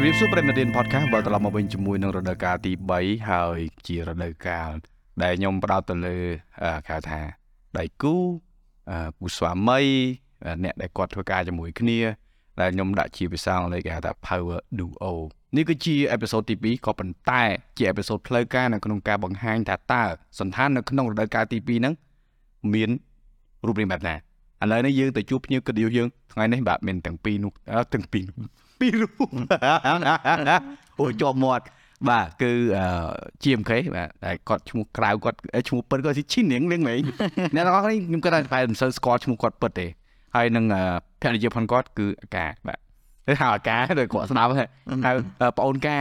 ជម្រាបសួរប្រិមត្តរៀន podcast បើត្រឡប់មកវិញជាមួយនឹងរដូវកាលទី3ហើយជារដូវកាលដែលខ្ញុំផ្ដោតទៅលើគេហៅថាដៃគូគូស្វាមីអ្នកដែលគាត់ធ្វើការជាមួយគ្នាដែលខ្ញុំដាក់ជាភាសាអង់គ្លេសគេហៅថា power duo នេះគឺជាអេពីសូតទី2ក៏ប៉ុន្តែ ជាអេពីសូតផ្លូវការនៅក្នុងការបង្ហាញថាតើសន្តាននៅក្នុងរដូវកាលទី2ហ្នឹងមានរូបរាងបែបណាឥឡូវនេះយើងទៅជួបភ្ញៀវកិត្តិយសយើងថ្ងៃនេះបាទមានទាំងពីរនោះទាំងពីរ ពីររូបអូជាប់មាត់បាទគឺ GMK បាទតែគាត់ឈ្មោះក្រៅគាត់ឈ្មោះពិតគាត់ឈីនាងលៀងមែនអ្នកទាំងអស់គ្នាខ្ញុំគាត់តែប្រហែលមិនសូវស្គាល់ឈ្មោះគាត់ពិតទេហើយនឹងភរិយាផងគាត់គឺអាកាបាទទៅហៅអាកាទៅគាត់ស្ដាប់ហៅប្អូនកា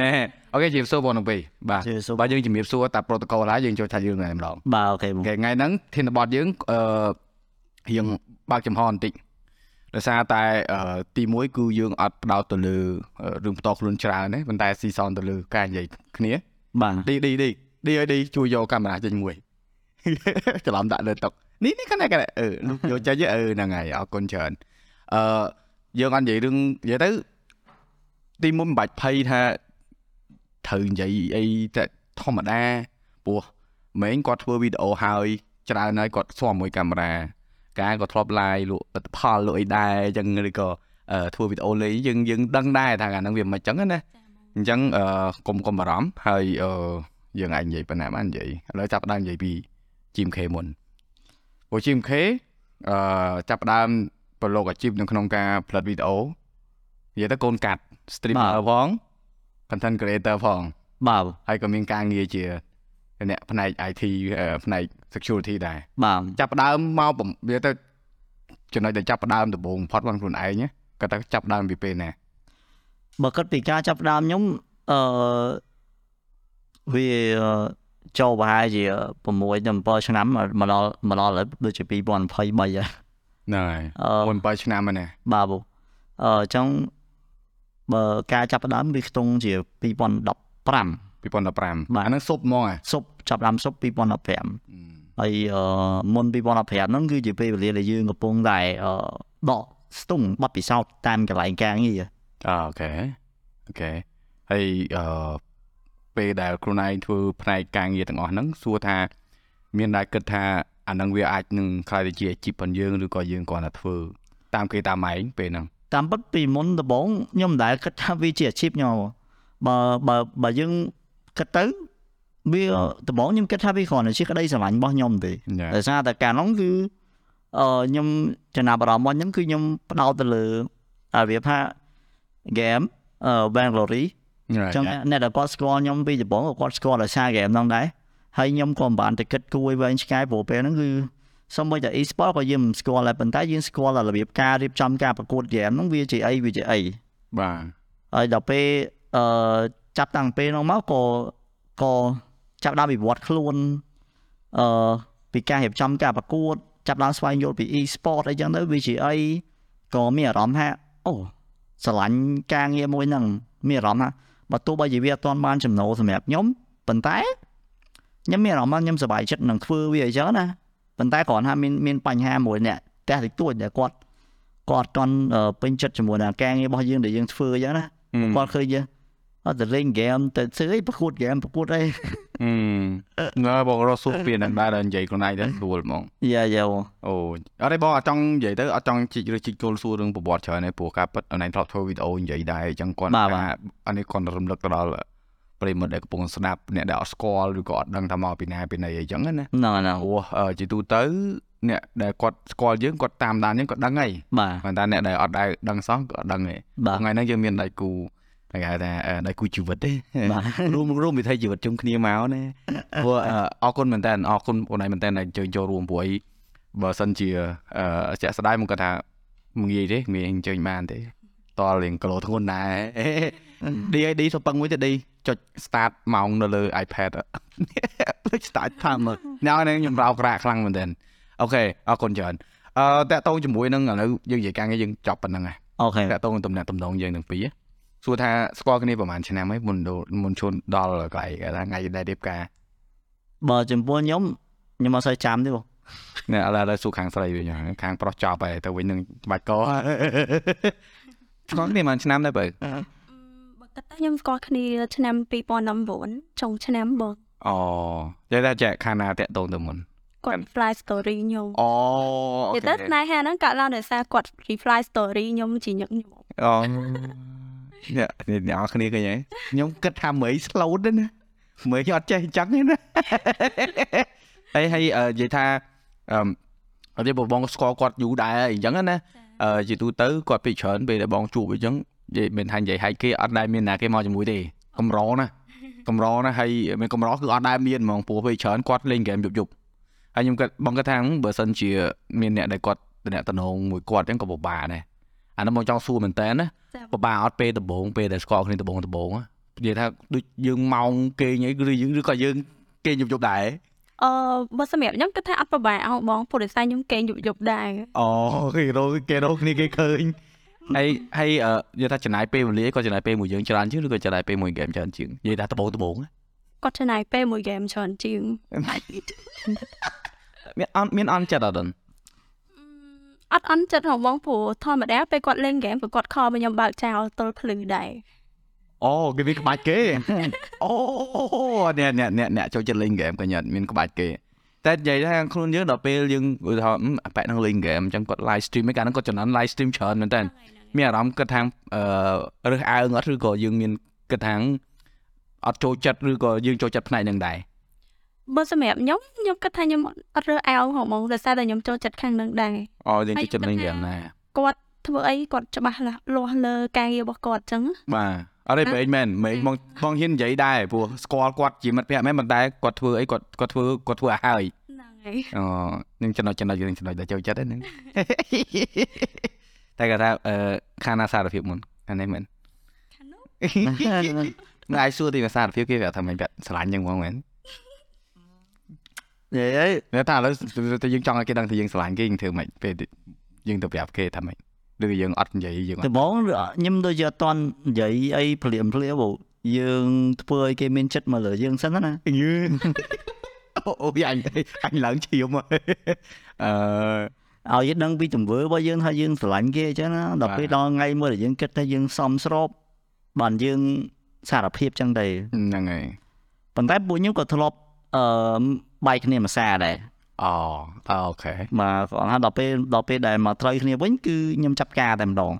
ណែអូខេជំរាបសួរបងទាំងពីរបាទបាទយើងជំរាបសួរតែប្រូតូកូលហើយយើងចូលថាយើងថ្ងៃម្ដងបាទអូខេថ្ងៃហ្នឹងធានបត់យើងអឺរៀងបើកចំហបន្តិច ដោយសារតែទី1គឺយើងអត់ផ្ដោតទៅលើរឿងបន្តខ្លួនច្រើនទេប៉ុន្តែស៊ីសនទៅលើការនិយាយគ្នាបាទឌីឌីឌីឌីឲ្យឌីជួយយកកាមេរ៉ាចេញមួយច្រឡំដាក់លើតុនេះនេះកណែកណែអឺយកចេញអឺហ្នឹងហើយអរគុណច្រើនអឺយើងអត់និយាយរឿងនិយាយទៅទីមុនមិនបាច់ភ័យថាត្រូវនិយាយអីតែធម្មតាព្រោះម៉េងគាត់ធ្វើវីដេអូហើយច្រើនហើយគាត់ស្វាមួយកាមេរ៉ា ការក៏ធ្លាប់ live លក់ផលិតផលលក់អីដែរអញ្ចឹងឬក៏ធ្វើវីដេអូលេងយើងយើងដឹងដែរថាអាហ្នឹងវាមិនអញ្ចឹងណាអញ្ចឹងកុំកុំបារម្ភហើយយើងអាចនិយាយប៉ុណ្ណាបាននិយាយឥឡូវចាប់ដើមនិយាយពី GMK មុនព្រោះ GMK អឺចាប់ដើមប្រឡូកអាជីពនៅក្នុងការផលិតវីដេអូនិយាយទៅកូនកាត់ streamer ផង content creator ផងបាទហើយក៏មានការងារជាអ្នកផ្នែក IT ផ្នែក security ដែរបាទចាប់ដើមមកវាទៅចំណុចដែលចាប់ដើមដំបូងផុតខ្លួនខ្លួនឯងគាត់ទៅចាប់ដើមពីពេលណាបើគិតពីការចាប់ដើមខ្ញុំអឺវាចូលប្រហែលជា6ដល់7ឆ្នាំមកដល់មកដល់ដូចជា2023ហើយហ្នឹងហើយ7ឆ្នាំហ្នឹងណាបាទបងអឺអញ្ចឹងបើការចាប់ដើមវាខ្ទង់ជា2015 2015អាហ្នឹងសុបហ្មងសុបចាប់ដើមសុប2015 ហើយមុន2015ហ្នឹងគឺជាពេលវេលាដែលយើងកំពុងតែដកស្ទង់បទពិសោធន៍តាមកន្លែងការងារអូខេអូខេហើយអឺពេលដែលខ្លួនឯងធ្វើផ្នែកការងារទាំងអស់ហ្នឹងសួរថា មានដែរគិតថាអានឹងវាអាចនឹងខ្លាយទៅជាអាជីពរបស់យើងឬក៏យើងគ្រាន់តែធ្វើតាមគេតាមឯងពេលហ្នឹងតាមពិតពីមុនដំបូងខ្ញុំមិនដែលគិតថាវាជាអាជីពខ្ញុំបើបើបើយើងគិតទៅ វាដំបូងខ្ញុំគិតថាវាគ្រាន់តែជាក្តីស្រឡាញ់របស់ខ្ញុំទេដោយសារតែកាលនោះគឺអឺខ្ញុំចំណាប់អារម្មណ៍របស់ខ្ញុំគឺខ្ញុំផ្ដោតទៅលើរបៀបថា game អឺ Bangalore ចឹងអ្នកដែលគាត់ស្គាល់ខ្ញុំពីដំបូងគាត់ស្គាល់ដោយសារ game ហ្នឹងដែរហើយខ្ញុំក៏មិនបានទៅគិតគួរឲ្យវែងឆ្ងាយព្រោះពេលហ្នឹងគឺសូម្បីតែ e-sport ក៏យើងមិនស្គាល់ដែរប៉ុន្តែយើងស្គាល់តែរបៀបការរៀបចំការប្រកួត game ហ្នឹងវាជាអីវាជាអីបាទហើយដល់ពេលអឺចាប់តាំងពេលនោះមកក៏ក៏ ចាប់ដើមវិវត្តខ្លួនអឺពីការរៀបចំការប្រកួតចាប់ដើមស្វែងយល់ពី e-sport អីចឹងទៅវាជាអីក៏មានអារម្មណ៍ថាអូស្រឡាញ់ការងារមួយហ្នឹងមានអារម្មណ៍ថាបើទោះបីជាវាអត់ទាន់បានចំណូលសម្រាប់ខ្ញុំប៉ុន្តែខ្ញុំមានអារម្មណ៍ថាខ្ញុំសប្បាយចិត្តនឹងធ្វើវាអញ្ចឹងណាប៉ុន្តែគ្រាន់ថាមានមានបញ្ហាមួយអ្នកផ្ទះតិចតួចដែលគាត់គាត់ទាន់ពេញចិត្តជាមួយនឹងការងាររបស់យើងដែលយើងធ្វើអញ្ចឹងណាគាត់ឃើញយើង អត់ទៅលេងហ្គេមទៅធ្វើអីប្រកួតហ្គេមប្រកួតអីងើបងរស់សុខពីនឹងដែរនិយាយខ្លួនឯងទៅស្រួលហ្មងយ៉ាយ៉ាអូអត់ទេបងអត់ចង់និយាយទៅអត់ចង់ជីកឬជីកគោលសួររឿងប្រវត្តិច្រើនទេព្រោះការពិតអនឡាញធ្លាប់ធ្វើវីដេអូនិយាយដែរអញ្ចឹងគាត់អានេះគាត់រំលឹកទៅដល់ប្រិមិត្តដែលកំពុងស្ដាប់អ្នកដែលអត់ស្គាល់ឬក៏អត់ដឹងថាមកពីណាពីណីអីចឹងណាហ្នឹងណាព្រោះជាទូទៅអ្នកដែលគាត់ស្គាល់យើងគាត់តាមដានយើងគាត់ដឹងហើយបាទប៉ុន្តែអ្នកដែលអត់ដែលដឹងសោះក៏អត់ដឹងទេថ្ងៃហ្នឹងយើងមានដៃគូ គេហៅថាដៃគូជីវិតទេរួមរួមវិធីជីវិតជុំគ្នាមកណាព្រោះអរគុណមែនតើអរគុណបងឯងមែនតើដែលអញ្ជើញចូលរួមព្រោះអីបើសិនជាជាក់ស្ដាយមកគាត់ថាងាយទេងាយអញ្ជើញបានទេតលរៀងគីឡូធ្ងន់ដែរ DID សុពឹងមួយទៅ D ចុច start ម៉ោងនៅលើ iPad ភ្លេច start timer ញ៉ាំនេះខ្ញុំរោក្រាក់ខ្លាំងមែនទែនអូខេអរគុណច្រើនអឺតាក់តងជាមួយនឹងឥឡូវយើងនិយាយការងារយើងចប់ប៉ុណ្្នឹងហើយអូខេតាក់តងទំនាក់ទំនងយើងទាំងពីរ សួរថាស្គាល់គ្នាប្រហែលឆ្នាំហើយមុនមុនជូនដល់កន្លែងគេថាថ្ងៃដែលរៀបការបើចំពោះខ្ញុំខ្ញុំអត់សូវចាំទេបងណែឥឡូវសួរខាងស្រីវិញខាងប្រុសចប់ហើយទៅវិញនឹងបាច់កស្គាល់គ្នាប្រហែលឆ្នាំដែរបើតែតែខ្ញុំស្គាល់គ្នាឆ្នាំ2019ចុងឆ្នាំបងអូនិយាយថាចែកខាងណាតាក់តងទៅមុនគាត់ reply story ខ្ញុំអូនិយាយទៅស្នេហាហ្នឹងកើតឡើងដោយសារគាត់ reply story ខ្ញុំជាញឹកញាប់អូ អ្នកអ្នកគ្នាឃើញហើយខ្ញុំគិតថាមើល slow ទេណាមើលខ្ញុំអត់ចេះអញ្ចឹងទេណាហើយហើយនិយាយថាអឺអត់ទេបងស្គាល់គាត់យូរដែរអញ្ចឹងណាអឺជាទូទៅគាត់ពីច្រើនពេលដែលបងជួបអញ្ចឹងនិយាយមិនថានិយាយហែកគេអត់ដែលមានណាគេមកជាមួយទេកម្រណាកម្រណាហើយមានកម្រគឺអត់ដែលមានហ្មងព្រោះពេលច្រើនគាត់លេងហ្គេមយប់យប់ហើយខ្ញុំគិតបងគិតថាបើសិនជាមានអ្នកដែលគាត់តំណតំណងមួយគាត់អញ្ចឹងក៏ពិបាកដែរ អានោះមកចង់សួរមែនតើណាចាពិបាកអត់ពេលដំបងពេលដែលស្គាល់គ្នាដំបងដំបងនិយាយថាដូចយើងម៉ោងគេងអីឬយើងឬក៏យើងគេងយប់យប់ដែរអឺបើសម្រាប់ខ្ញុំគិតថាអត់ប្រហែលអោបងព្រោះដោយសារខ្ញុំគេងយប់យប់ដែរអូគេរកគេរកគ្នាគេឃើញហើយហើយនិយាយថាចំណាយពេលវេលាក៏ចំណាយពេលមួយយើងច្រើនជាងឬក៏ចំណាយពេលមួយហ្គេមច្រើនជាងនិយាយថាដំបងដំបងគាត់ចំណាយពេលមួយហ្គេមច្រើនជាងមានអន់មានអន់ចិត្តអត់ដឹង អត់អន់ចិត្តរបស់បងព្រោះធម្មតាពេលគាត់លេងហ្គេមក៏គាត់ខលមកខ្ញុំបើកចោលទល់ភ្លឺដែរអូគេមានក្បាច់គេអូអ្នកអ្នកអ្នកអ្នកចូលចិត្តលេងហ្គេមក៏ញ៉ាត់មានក្បាច់គេតែនិយាយថាខ្លួនយើងដល់ពេលយើងឧទាហរណ៍អឺប៉ែនឹងលេងហ្គេមអញ្ចឹងគាត់ live stream ឯកាលហ្នឹងគាត់ចំណាន live stream ច្រើនមែនតើមានអារម្មណ៍គិតថាអឺរើសអើងអត់ឬក៏យើងមានគិតថាអត់ចូលចិត្តឬក៏យើងចូលចិត្តផ្នែកហ្នឹងដែរ បើសម្រាប់ខ្ញុំខ្ញុំគិតថាខ្ញុំអត់រើអោងហ្មងដោយសារតែខ្ញុំចូលចិត្តខាងហ្នឹងដែរអូយើងចូលចិត្តលេងហើយហ្គេមណាគាត់ធ្វើអីគាត់ច្បាស់លាស់លាស់លើការងាររបស់គាត់អញ្ចឹងបាទអត់ទេមែនមែនមែនបងបងហ៊ាននិយាយដែរព្រោះស្គាល់គាត់ជាមិត្តភក្តិមែនប៉ុន្តែគាត់ធ្វើអីគាត់គាត់ធ្វើគាត់ធ្វើឲ្យហើយហ្នឹងហើយអូនឹងចំណុចចំណុចយើងចំណុចដែលចូលចិត្តហ្នឹងតែគាត់ថាអឺខាងណាសារភាពមុនខាងនេះមែនខាងនោះមិនអាចសួរទីភាសាភាពគេប្រាប់ថាមិនប្រាប់ស្រឡាញ់ចឹងហ្មងមែន និយាយតែថាឥឡូវទៅយើងចង់ឲ្យគេដឹងថាយើងស្រឡាញ់គេយើងធ្វើម៉េចពេលយើងទៅប្រាប់គេថាម៉េចឬក៏យើងអត់និយាយយើងអដំត់បងខ្ញុំដូចជាអត់តន់និយាយអីភ្លាមភ្លាមព្រោះយើងធ្វើឲ្យគេមានចិត្តមកលើយើងសិនណាយឺអូយអញអញឡើងឈាមអឺឲ្យយើងដឹងពីទង្វើរបស់យើងថាយើងស្រឡាញ់គេអញ្ចឹងណាដល់ពេលដល់ថ្ងៃមួយដែលយើងគិតថាយើងសមស្របបានយើងសារភាពអញ្ចឹងដែរហ្នឹងហើយប៉ុន្តែពួកខ្ញុំក៏ធ្លាប់ អឺបែកគ្នាមួយសារដែរអូអូខេបាទគាត់ថាដល់ពេលដល់ពេលដែលមកត្រូវគ្នាវិញគឺខ្ញុំចាប់ការតែម្ដង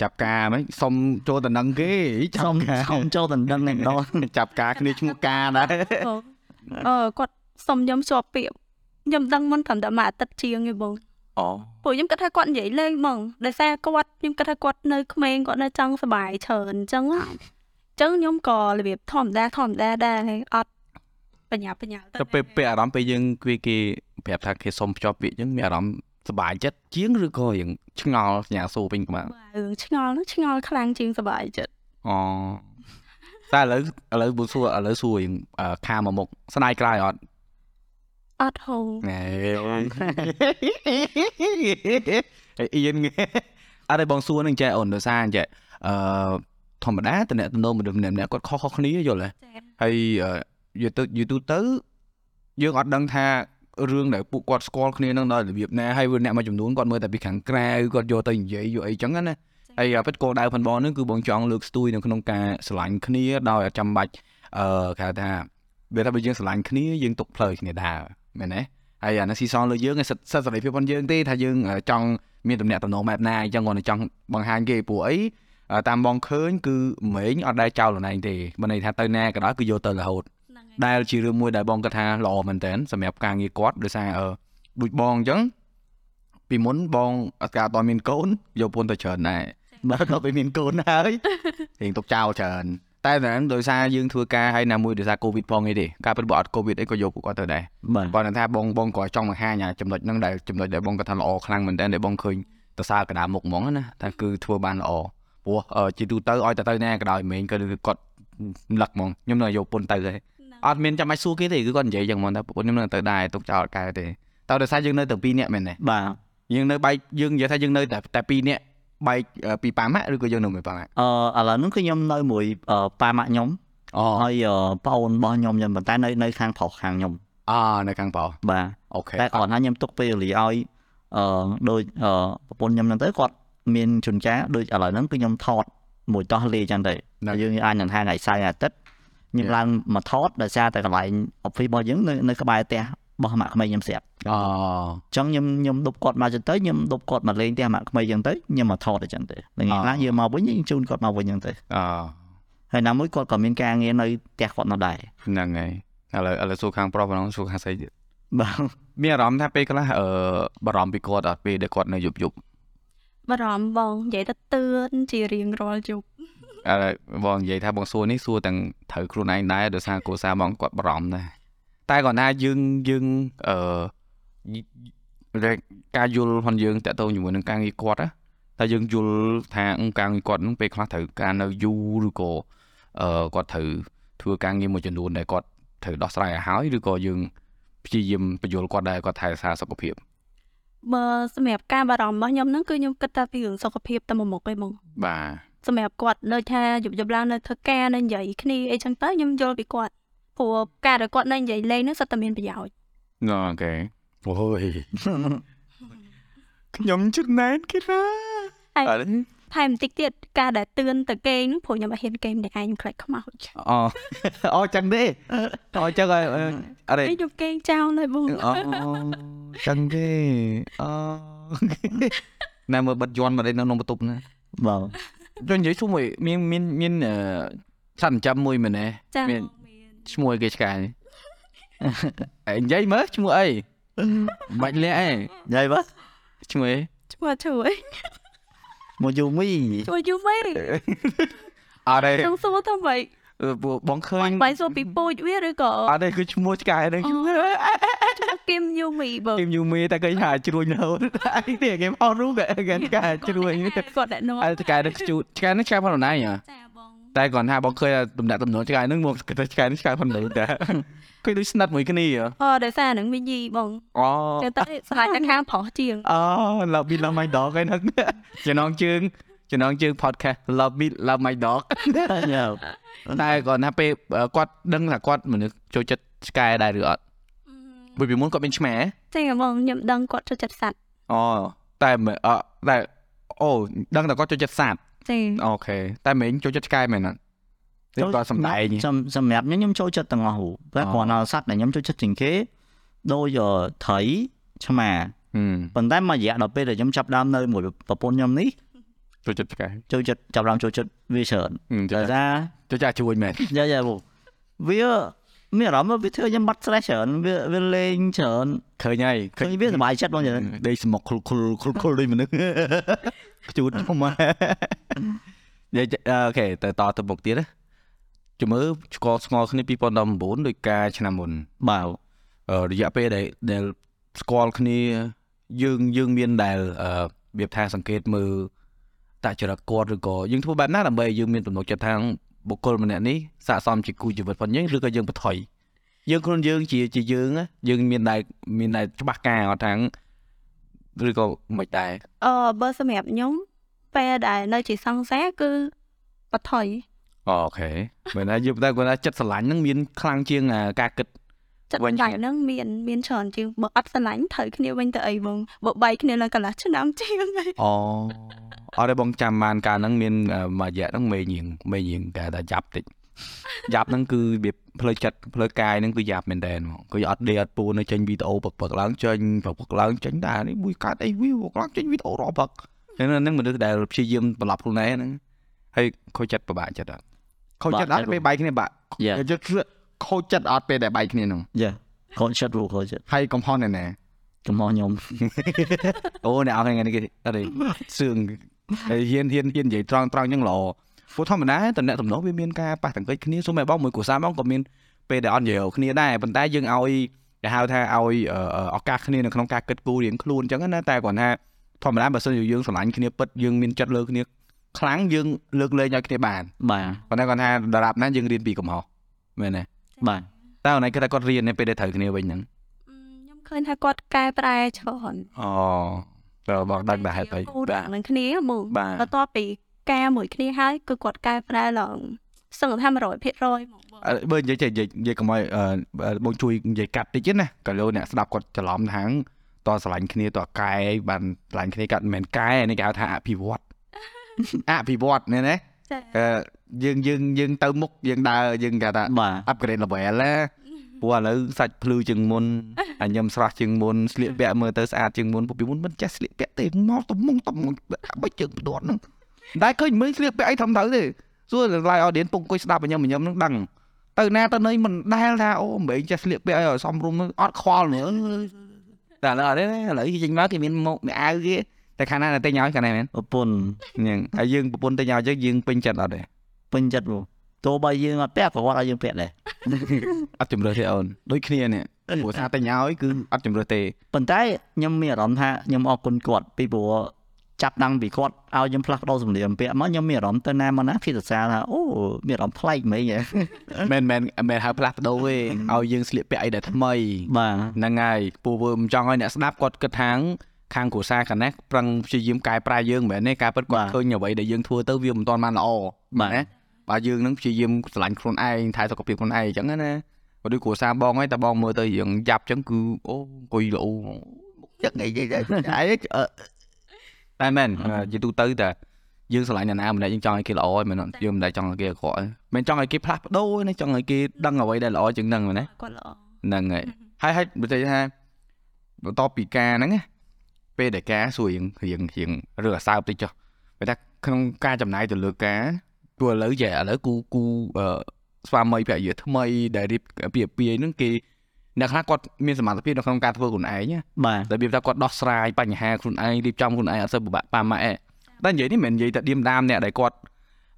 ចាប់ការហ្មងសុំចូលតំណឹងគេចាប់សុំការសុំចូលតែដឹងតែម្ដងចាប់ការគ្នាឈ្មោះការដែរបងអឺគាត់សុំខ្ញុំជាប់ពាក្យខ្ញុំដឹងមុនត្រឹមតែមួយអាទិត្យជាងឯងបងអូព្រោះខ្ញុំគិតថាគាត់និយាយលេងហ្មងដោយសារគាត់ខ្ញុំគិតថាគាត់នៅក្មេងគាត់នៅចង់សុបាយច្រើនអញ្ចឹងណាអញ្ចឹងខ្ញុំក៏របៀបធម្មតាធម្មតាដែរហើយអត់ បញ្ញាបញ្ញាទៅទៅពេលពេលអារម្មណ៍ពេលយើងគេគេប្រាប់ថាគេសុំភ្ជាប់ពាក្យអញ្ចឹងមានអារម្មណ៍សប្បាយចិត្តជាងឬក៏រៀងឆ្ងល់ញ៉ាសូវិញក្បាលបាទរឿងឆ្ងល់ហ្នឹងឆ្ងល់ខ្លាំងជាងសុបាយចិត្តអូតែឥឡូវឥឡូវបើសួរឥឡូវសួររៀងអឺខាមកមុខស្ដាយក្រោយអត់អត់ហូរណែអីអៀនអត់ទេបងសួរនឹងចេះអូនដោយសារចេះអឺធម្មតាតំណែងតំណងមនុស្សម្នាក់ៗគាត់ខុសៗគ្នាយល់ទេចា៎ហើយអឺ យូរទៅយូរទូទៅយើងអត់ដឹងថារឿងដែលពួកគាត់ស្គាល់គ្នានឹងដល់របៀបណាហើយវាអ្នកមួយចំនួនគាត់មើលតែពីខាងក្រៅគាត់យកទៅនិយាយយកអីចឹងណាហើយអាពិតគោលដៅផនបងហ្នឹងគឺបងចង់លើកស្ទួយនៅក្នុងការស្រឡាញ់គ្នាដោយអត់ចាំបាច់អឺគេហៅថាវាថាបើយើងស្រឡាញ់គ្នាយើងទុកផ្លូវគ្នាដែរមែនទេហើយអានេះស៊ីសងលើយើងឯងសិតសិតសេរីភាពរបស់យើងទេថាយើងអឺចង់មានតំណែងតំណងបែបណាអញ្ចឹងគាត់តែចង់បង្ហាញគេព្រោះអីអឺតាមបងឃើញគឺម៉េងអត់ដែលចោលខ្លួនឯងទេបើន័យថាទៅណាក៏ដោយគឺយកទៅរហូតហ្នឹងហើយ ដែលជារឿងមួយដែលបងគាត់ថាល្អមែនតើសម្រាប់ការងារគាត់ដោយសារអឺដូចបងអញ្ចឹងពីមុនបងអត់កាអត់មានកូនយកពន្ធទៅច្រើនដែរបើដល់ពេលមានកូនហើយរៀងទុកចោលច្រើនតែតែហ្នឹងដោយសារយើងធ្វើការហើយណាមួយដោយសារកូវីដផងអីទេការពិតបើអត់កូវីដអីក៏យកពួកគាត់ទៅដែរបាទគាត់ថាបងបងក៏ចង់បង្ហាញអាចំណុចហ្នឹងដែលចំណុចដែលបងគាត់ថាល្អខ្លាំងមែនតើដែលបងឃើញតសើកណ្ដាលមុខហ្មងណាតែគឺធ្វើបានល្អព្រោះអឺជាទូទៅឲ្យទៅទៅណាក៏ដោយមែនក៏គាត់លឹកហ្មងខ្ញុំនៅយកពន្ធទៅហើយ អត់មានចាំបាច់សួរគេទេគឺគាត់និយាយចឹងហ្មងតែប្រពន្ធខ្ញុំនៅទៅដែរទុកចោលកែទេតើដោយសារយើងនៅតែ2នាក់មែនទេបាទយើងនៅបែកយើងនិយាយថាយើងនៅតែតែ2នាក់បែកអឺពីប៉ាម៉ាក់ឬក៏យើងនៅមួយប៉ាម៉ាក់អឺឥឡូវហ្នឹងគឺខ្ញុំនៅមួយអឺប៉ាម៉ាក់ខ្ញុំអូហើយអឺប្អូនរបស់ខ្ញុំចឹងប៉ុន្តែនៅនៅខាងប្រុសខាងខ្ញុំអនៅខាងប៉ោបាទអូខេតែគាត់ថាខ្ញុំទុកពេលវេលាឲ្យអឺដូចអឺប្រពន្ធខ្ញុំហ្នឹងទៅគាត់មានជួនកាលដូចឥឡូវហ្នឹងគឺខ្ញុំថតមួយតោះលេអញ្ចឹងទៅហ្នឹងយើងអាចនឹងថាថ្ងៃសៅរ៍ថ្ងៃអាទិត្យ ខ្ញុំ Yeah. ឡើងមកថតដោយសារតែកន្លែង office របស់យើងនៅនៅក្បែរផ្ទះរបស់ម៉ាក់ក្មេងខ្ញុំស្រាប់អូអញ្ចឹងខ្ញុំខ្ញុំដប់គាត់មកចឹងទៅខ្ញុំដប់គាត់មកលេងផ្ទះម៉ាក់ក្មេងចឹងទៅខ្ញុំមកថតអញ្ចឹងទៅល្ងាចអ่าខ្លះយើងមកវិញយើងជូនគាត់មកវិញចឹងទៅអូហើយណាមួយគាត់ក៏មានការងារនៅផ្ទះគាត់នៅដែរហ្នឹងហើយឥឡូវឥឡូវសួរខាងប្រុសម្ដងសួរខាងស្រីទៀតបាទមានអារម្មណ៍ថាពេលខ្លះអឺបារម្ភពីគាត់អត់ពេលដែលគាត់នៅយប់យប់បារម្ភបងនិយាយទៅទឿនជារៀងរាល់យប់ឥឡូវ បងនិយាយថាបងសួរនេះសួរទាំងត្រូវខ្លួនឯងដែរដោយសារគ្រួសារបងគាត់បារម្ភដែរតែគាត់ថាយើងយើងអឺការយល់ផងយើងតាក់ទងជាមួយនឹងការងារគាត់ណាតែយើងយល់ថាអឺការងារគាត់នឹងពេលខ្លះត្រូវការនៅយូរឬក៏អឺគាត់ត្រូវធ្វើការងារមួយចំនួនដែលគាត់ត្រូវដោះស្រាយឲ្យហើយឬក៏យើងព្យាយាមបញ្យល់គាត់ដែរគាត់ថែរក្សាសុខភាពបើសម្រាប់ការបារម្ភរបស់ខ្ញុំហ្នឹងគឺខ្ញុំគិតតែពីរឿងសុខភាពតែមួយមុខឯងបងបាទ សម្រាប់គាត់នៅថាយប់យប់ឡើងនៅធ្វើការនៅនិយាយគ្នាអីចឹងទៅខ្ញុំយល់ពីគាត់ព្រោះការដែលគាត់នៅនិយាយលេងហ្នឹងសិតតែមានប្រយោជន៍អូខេអូយខ្ញុំចំណែនគេណាហើយអត់ថែមបន្តិចទៀតការដែលទឿនទៅគេងហ្នឹងព្រោះខ្ញុំអត់ហ៊ានគេងម្នាក់ឯងខ្ញុំខ្លាចខ្មោចអូអូចឹងទេអូចឹងហើយអរេនេះខ្ញុំគេងចោលហើយបងអូចឹងទេអូណែមើលបិទយន់មក đây នៅក្នុងបន្ទប់ណាបាទ ចុះនិយាយសួរមួយមានមានមានអឺសន្និចាំមួយមែនទេចាមានបងមានឈ្មោះអីគេឆ្កែនេះអេនិយាយមើលឈ្មោះអីបាច់លាក់អីយាយបាទឈ្មោះអីឈ្មោះជួយមកយូមីជួយយូមេអរេចង់សួរថាម៉េចពួក បងឃើញបាយសួរពីពូជវាឬក៏អត់ទេគឺឈ្មោះឆ្កែហ្នឹងឈ្មោះគឹមយូមីបងគឹមយូមីតែឃើញថាជ្រួញរហូតអីទេគេមករូបគេគេឆ្កែជ្រួញគាត់អ្នកនោះអើឆ្កែនេះជូតឆ្កែនេះឆ្កែផងណៃហ៎ចាបងតែគាត់ថាបងឃើញថាតំណាក់តំណងឆ្កែហ្នឹងមកគិតថាឆ្កែនេះឆ្កែផងណៃតែឃើញដូចស្និទ្ធមួយគ្នាហ៎អដោយសារហ្នឹងវាយីបងអូចឹងទៅស្លាច់តែខាងប្រុសជាងអូ love me love my dog ហ្នឹងចំណងជើង ចំណងជើង podcast love me love my dog យ៉ាតែគាត់ថាពេលគាត់ដឹងថាគាត់មនុស្សចូលចិត្តឆ្កែដែរឬអត់ពីពីមុនគាត់មានឆ្មាហ៎ចឹងបងខ្ញុំដឹងគាត់ចូលចិត្តសត្វអូតែមិនអតែអូដឹងតែគាត់ចូលចិត្តសត្វចាអូខេតែមិញចូលចិត្តឆ្កែមែនអត់ទេគាត់សំដែងសំសម្រាប់ខ្ញុំខ្ញុំចូលចិត្តទាំងអស់ហូតែអូគ្រាន់តែសត្វដែលខ្ញុំចូលចិត្តជាងគេដូចអឺត្រីឆ្មាហឹមប៉ុន្តែមួយរយៈដល់ពេលដែលខ្ញុំចាប់ដើមនៅមួយប្រពន្ធខ្ញុំនេះ ចូលចិត្តឆ្កែចូលចិត្តចាប់ដើមចូលចិត្តវាច្រើនហឹមចូលតែចិត្តថាចូលចិត្តជួយមែនយ៉ាយ៉ាបងវាមានអារម្មណ៍ថាវាធ្វើខ្ញុំបាត់ stress ច្រើនវាវាលេងច្រើនឃើញហើយឃើញវាសុបាយចិត្តបងចឹងដេកស្មុកខុលខុលខុលខុលដូចមនុស្សខ្ជូតមកនិយាយអូខេទៅតទៅមុខទៀតណាជំរឿស្គាល់ស្គាល់គ្នា2019ដោយការឆ្នាំមុនបាទអឺរយៈពេលដែលដែលស្គាល់គ្នាយើងយើងមានដែលអឺរបៀបថាសង្កេតមើល តចរិតគាត់ឬក៏យើងធ្វើបែបណាដើម្បីឲ្យយើងមានទំនុកចិត្តថាបុគ្គលម្នាក់នេះស័ក្តិសមជាគូជីវិតផងយើងឬក៏យើងបន្ថយយើងខ្លួនយើងជាជាយើងណាយើងមានដែលមានដែលច្បាស់ការអត់ថាឬក៏មិនដែរអឺបើសម្រាប់ខ្ញុំពេលដែលនៅជាសង្សារគឺបថុយអូខេមែនថាយើងតែគាត់ថាចិត្តស្រឡាញ់ហ្នឹងមានខ្លាំងជាងអាការគិត ចិត្តវិញដៃហ្នឹងមានមានច្រើនជាងបើអត់ស្រឡាញ់ត្រូវគ្នាវិញទៅអីបងបើបែកគ្នាឡើងកន្លះឆ្នាំជាងហើយអូអត់ទេបងចាំបានកាលហ្នឹងមានអឺមួយរយៈហ្នឹងមេញៀងមេញៀងគេថាយ៉ាប់តិចយ៉ាប់ហ្នឹងគឺវាផ្លូវចិត្តផ្លូវកាយហ្នឹងគឺយ៉ាប់មែនតើហ្មងគឺអត់ដេកអត់ពូនៅចេញវីដេអូពឹកពឹកឡើងចេញពឹកពឹកឡើងចេញដែរនេះមួយកាត់អីវីវឡើងចេញវីដេអូរពឹកហ្នឹងហ្នឹងមនុស្សដែលព្យាយាមប្រឡប់ខ្លួនឯងហ្នឹងហើយខូចចិត្តពិបាកចិត្តអត់ខូចចិត្តអត់ពេលបែកគ្នាបាក់យ៉ាចិត្ត ខូចចិត្តអត់ពេលដែលបែកគ្នាហ្នឹងយ៉ាខូចចិត្តរូខូចចិត្តហើយកំហុសណែណាកំហុសខ្ញុំអូអ្នកអត់ថ្ងៃនេះគេអត់ទេសឿងហើយហ៊ានហ៊ានហ៊ាននិយាយត្រង់ត្រង់អញ្ចឹងល្អព្រោះធម្មតាតំណែងតំណងវាមានការប៉ះទង្គិចគ្នាសូម្បីបងមួយគ្រួសារបងក៏មានពេលដែលអត់និយាយគ្នាដែរប៉ុន្តែយើងឲ្យគេហៅថាឲ្យអឺអឺឱកាសគ្នានៅក្នុងការគិតគូររៀងខ្លួនអញ្ចឹងណាតែគាត់ថាធម្មតាបើសិនជាយើងស្រឡាញ់គ្នាពិតយើងមានចិត្តលើគ្នាខ្លាំងយើងលើកលែងឲ្យគ្នាបានបាទប៉ុន្តែគាត់ថាដរាបណាយើងរៀនពីកំហុសមែនទេ បាទតែអូនឯងគាត់ថាគាត់រៀននៅពេលដែលត្រូវគ្នាវិញហ្នឹងខ្ញុំឃើញថាគាត់កែប្រែច្រើនអូទៅបងដឹងដែរហេតុអីគូរនឹងគ្នាហ្មងបាទបន្ទាប់ពីការមួយគ្នាហើយគឺគាត់កែប្រែឡើងសឹងថា100%ហ្មងបងអឺបើនិយាយចេះនិយាយនិយាយកុំឲ្យអឺបងជួយនិយាយកាត់តិចណាក៏លោកអ្នកស្ដាប់គាត់ច្រឡំថាងតស្រឡាញ់គ្នាតកែបានស្រឡាញ់គ្នាកាត់មិនមែនកែនេះគេហៅថាអភិវឌ្ឍអភិវឌ្ឍនេះណាចាអឺ យើងយើងយើងទៅមុខយើងដើរយើងគេថាបាទ upgrade level ណាព្រោះឥឡូវសាច់ភ្លឺជាងមុនអញញឹមស្រស់ជាងមុនស្លៀកពាក់មើលទៅស្អាតជាងមុនព្រោះពីមុនមិនចេះស្លៀកពាក់ទេមកតំមុងតំមុងបិចជើងផ្ទាត់ហ្នឹងតែឃើញមើលស្លៀកពាក់អីធំត្រូវទេសួរ live audience ពងអង្គុយស្ដាប់ញឹមញឹមហ្នឹងដឹងទៅណាទៅណីមិនដែលថាអូមិនមែនចេះស្លៀកពាក់អីឲ្យសមរម្យអត់ខ្វល់ nữa តែឥឡូវអត់ទេឥឡូវគេចេញមកគេមានមកមានអាវគេ តែខាងណាតែញ៉ោយខាងណាមែនប្រពន្ធញ៉ឹងហើយយើងប្រពន្ធតែញ៉ោយយើងយើងពេញចិត្តអត់ទេពេញចិត្តបងទោះបីយើងអត់ពាក់ក៏គាត់ឲ្យយើងពាក់ដែរអត់ជំរឿសទេអូនដូចគ្នានេះព្រោះថាតែញ៉ោយគឺអត់ជំរឿសទេប៉ុន្តែខ្ញុំមានអារម្មណ៍ថាខ្ញុំអរគុណគាត់ពីព្រោះចាប់ដាំងពីគាត់ឲ្យខ្ញុំផ្លាស់ប្ដូរសម្លៀកបំពាក់មកខ្ញុំមានអារម្មណ៍ទៅណាមកណាគេសរសើរថាអូមានអារម្មណ៍ប្លែកហ្មងហ៎មែនមែនមែនហៅផ្លាស់ប្ដូរទេឲ្យយើងស្លៀកពាក់អីដែលថ្មីបាទហ្នឹងហើយពូវើមិនចង់ឲ្យអ្នកស្ដាប់គាត់គិតថា ខាងគ្រួសារខាងនេះប្រឹងព្យាយាមកែប្រែយើងមិនមែនទេការពិតគាត់ឃើញអ្វីដែលយើងធ្វើទៅវាមិនទាន់បានល្អបាទណាបើយើងនឹងព្យាយាមស្រឡាញ់ខ្លួនឯងថែសុខភាពខ្លួនឯងអញ្ចឹងណាបើដូចគ្រួសារបងហើយតែបងមើលទៅយើងយ៉ាប់អញ្ចឹងគឺអូអង្គុយល្អចឹងអីអីតែមែនជាទូទៅតែយើងស្រឡាញ់អ្នកណាម្នាក់យើងចង់ឲ្យគេល្អហើយមែនយើងមិនដែលចង់ឲ្យគេអាក្រក់មិនចង់ឲ្យគេផ្លាស់ប្ដូរណាចង់ឲ្យគេដឹងអ្វីដែលល្អជាងហ្នឹងមែនណាគាត់ល្អហ្នឹងហើយហើយហើយបើនិយាយថាបន្ទាប់ពីការហ្នឹងណា ពេលដែលការសួររៀងរៀងរៀងរើអាសើបតិចចុះបើថាក្នុងការចំណាយទៅលើការព្រោះឥឡូវចេះឥឡូវគូគូអឺស្វាមីភរិយាថ្មីដែលរៀបពីពីហ្នឹងគេអ្នកខ្លះគាត់មានសមត្ថភាពនៅក្នុងការធ្វើខ្លួនឯងណាបាទរបៀបថាគាត់ដោះស្រាយបញ្ហាខ្លួនឯងរៀបចំខ្លួនឯងអត់សូវពិបាកប៉ាម៉ាក់ទេតែនិយាយនេះមិនមែននិយាយតែឌៀមដាមអ្នកដែលគាត់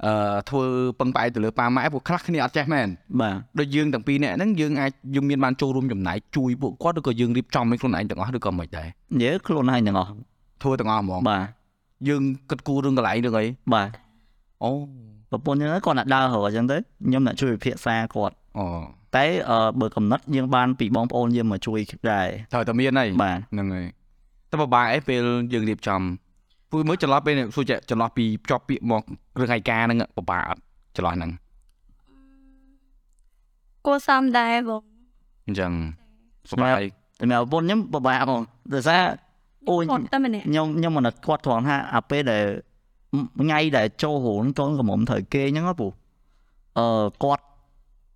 អឺធ្វើពឹងផ្អែកទៅលើប៉ាម៉ាក់ព្រោះខ្លះគ្នាអត់ចេះមែនបាទដូចយើងទាំងពីរនាក់ហ្នឹងយើងអាចយើងមានបានចូលរួមចំណែកជួយពួកគាត់ឬក៏យើងរៀបចំឲ្យខ្លួនឯងទាំងអស់ឬក៏មិនដែរនិយាយខ្លួនឯងទាំងអស់ធ្វើទាំងអស់ហ្មងបាទយើងគិតគូររឿងកន្លែងរឿងអីបាទអូប្រពន្ធយើងគាត់អ្នកដើររកអញ្ចឹងទៅខ្ញុំអ្នកជួយពិភាក្សាគាត់អូតែអឺបើកំណត់យើងបានពីបងប្អូនយើងមកជួយដែរត្រូវតែមានហើយបាទហ្នឹងហើយតែពិបាកអីពេលយើងរៀបចំ ពួកមើលចន្លោះពេលនេះសួរចេះចន្លោះពីភ្ជាប់ពាក្យមករឿងឯកាហ្នឹងពិបាកអត់ចន្លោះហ្នឹងគួរសមដែរបងអញ្ចឹងសុបាយតែមកប្រពន្ធខ្ញុំពិបាកហ្មងដោយសារអូយគាត់តែម្នាក់ខ្ញុំខ្ញុំមិនគាត់ត្រង់ថាអាពេលដែលថ្ងៃដែលចូលរោងកូនកំមុំត្រូវគេអញ្ចឹងហ៎ពូអឺគាត់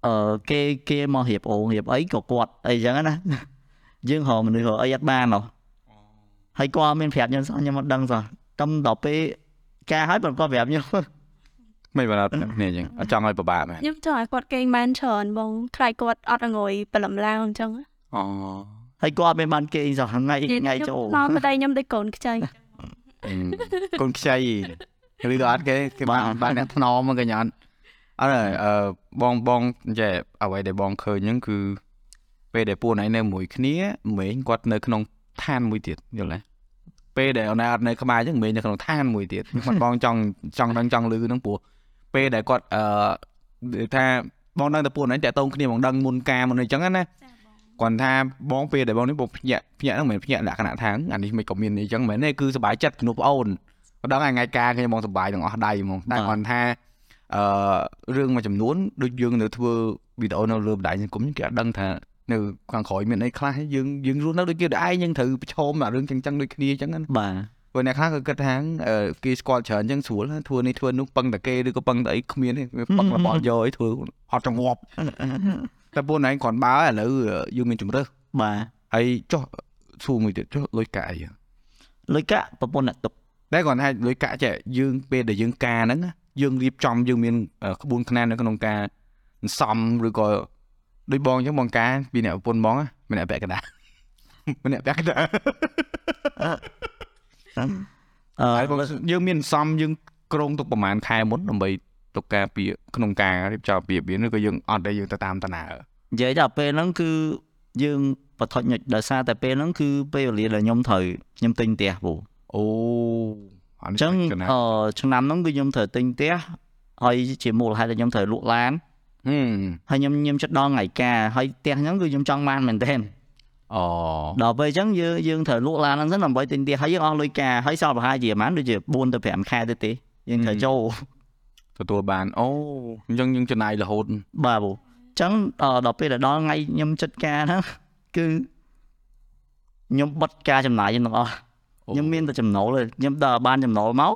អឺគេគេមករៀបអូរៀបអីក៏គាត់អីអញ្ចឹងណាយើងរកមនុស្សរកអីអត់បានហ៎ហើយគាត់អត់មានប្រាប់ខ្ញុំសោះខ្ញុំអត់ដឹងសោះ តំដល់ពេលការហើយបើគាត់ប្រាប់ខ្ញុំមិនបានអត់គ្នាអញ្ចឹងអត់ចង់ឲ្យពិបាកមែនខ្ញុំចង់ឲ្យគាត់គេងបានច្រើនបងខ្លាចគាត់អត់អង្គុយព្រលឹមឡើងអញ្ចឹងអូហើយគាត់អត់មានបានគេសោះថ្ងៃថ្ងៃចូលមកប្តីខ្ញុំដូចកូនខ្ចីកូនខ្ចីឬក៏អត់គេគេបានបានអ្នកថ្នមមកកញ្ញាអត់អត់ហើយអឺបងបងចេះអ្វីដែលបងឃើញហ្នឹងគឺពេលដែលពួកណៃនៅមួយគ្នាមេងគាត់នៅក្នុងឋានមួយទៀតយល់ទេ ពេលដែលអូនឯងអត់នៅក្បែរអញ្ចឹងមេងនៅក្នុងឋានមួយទៀតខ្ញុំបងចង់ចង់ដឹងចង់លឺហ្នឹងព្រោះពេលដែលគាត់អឺថាបងដឹងតែពួកណៃតាក់តងគ្នាបងដឹងមុនការមុនអីចឹងណាគាត់ថាបងពេលដែលបងនេះបងភ្ញាក់ភ្ញាក់ហ្នឹងមិនមែនភ្ញាក់លក្ខណៈថាអានេះមិនក៏មានអីចឹងមែនទេគឺសុបាយចិត្តជំនួសប្អូនម្ដងថ្ងៃការគ្នាមកសុបាយទាំងអស់ដៃហ្មងតែគាត់ថាអឺរឿងមួយចំនួនដូចយើងនៅធ្វើវីដេអូនៅលើបណ្ដាញសង្គមគេអត់ដឹងថា នៅខាងក្រោយមានអីខ្លះយើងយើងរស់នៅដូចគេដែរឯងយើងត្រូវប្រឈមអារឿងចឹងចឹងដូចគ្នាចឹងណាបាទព្រោះអ្នកខ្លះក៏គិតថាអឺគេស្គាល់ច្រើនចឹងស្រួលធ្វើនេះធ្វើនោះពឹងតែគេឬក៏ពឹងតែអីគ្មានទេវាពឹងរបស់យកអីធ្វើអត់ចង្អប់តែពួកណៃគ្រាន់បើឥឡូវយើងមានជំរើសបាទហើយចុះសួរមួយទៀតចុះលុយកាក់អីលុយកាក់ប្រពន្ធអ្នកទុកតែគាត់ថាលុយកាក់ចេះយើងពេលដែលយើងការហ្នឹងណាយើងរៀបចំយើងមានអឺក្បួនខ្នាតនៅក្នុងការសំឬក៏ ដូចបងអញ្ចឹងបងការពីអ្នកប្រពន្ធបងណាម្នាក់ពាក់កណ្ដាលម្នាក់ពាក់កណ្ដាលអឺហើយបងយើងមានសំយើងក្រងទុកប្រហែលខែមុនដើម្បីទុកការពីក្នុងការរៀបចំពីរបៀបឬក៏យើងអត់តែយើងទៅតាមតាណានិយាយដល់ពេលហ្នឹងគឺយើងបថុចញិចដោយសារតែពេលហ្នឹងគឺពេលវេលាដែលខ្ញុំត្រូវខ្ញុំទិញផ្ទះពូអូអអញ្ញ្ចឹងចឹងណាអឺឆ្នាំហ្នឹងគឺខ្ញុំត្រូវទិញផ្ទះហើយជាមូលហេតុដែលខ្ញុំត្រូវលក់ឡាន ហឹមហើយខ្ញុំខ្ញុំចិត្តដល់ថ្ងៃការហើយផ្ទះហ្នឹងគឺខ្ញុំចង់បានមែនទែនអូដល់ពេលអញ្ចឹងយើងយើងត្រូវលក់ឡានហ្នឹងសិនដើម្បីទិញផ្ទះហើយយើងអស់លុយការហើយសល់ប្រហែលជាប្រហែលដូចជា4ទៅ5ខែទៅទេយើងត្រូវចូលទទួលបានអូអញ្ចឹងយើងចំណាយរហូតបាទពូអញ្ចឹងអឺដល់ពេលដែលដល់ថ្ងៃខ្ញុំចិត្តការហ្នឹងគឺខ្ញុំបិទការចំណាយខ្ញុំទាំងអស់ខ្ញុំមានតែចំណូលទេខ្ញុំដល់បានចំណូលមក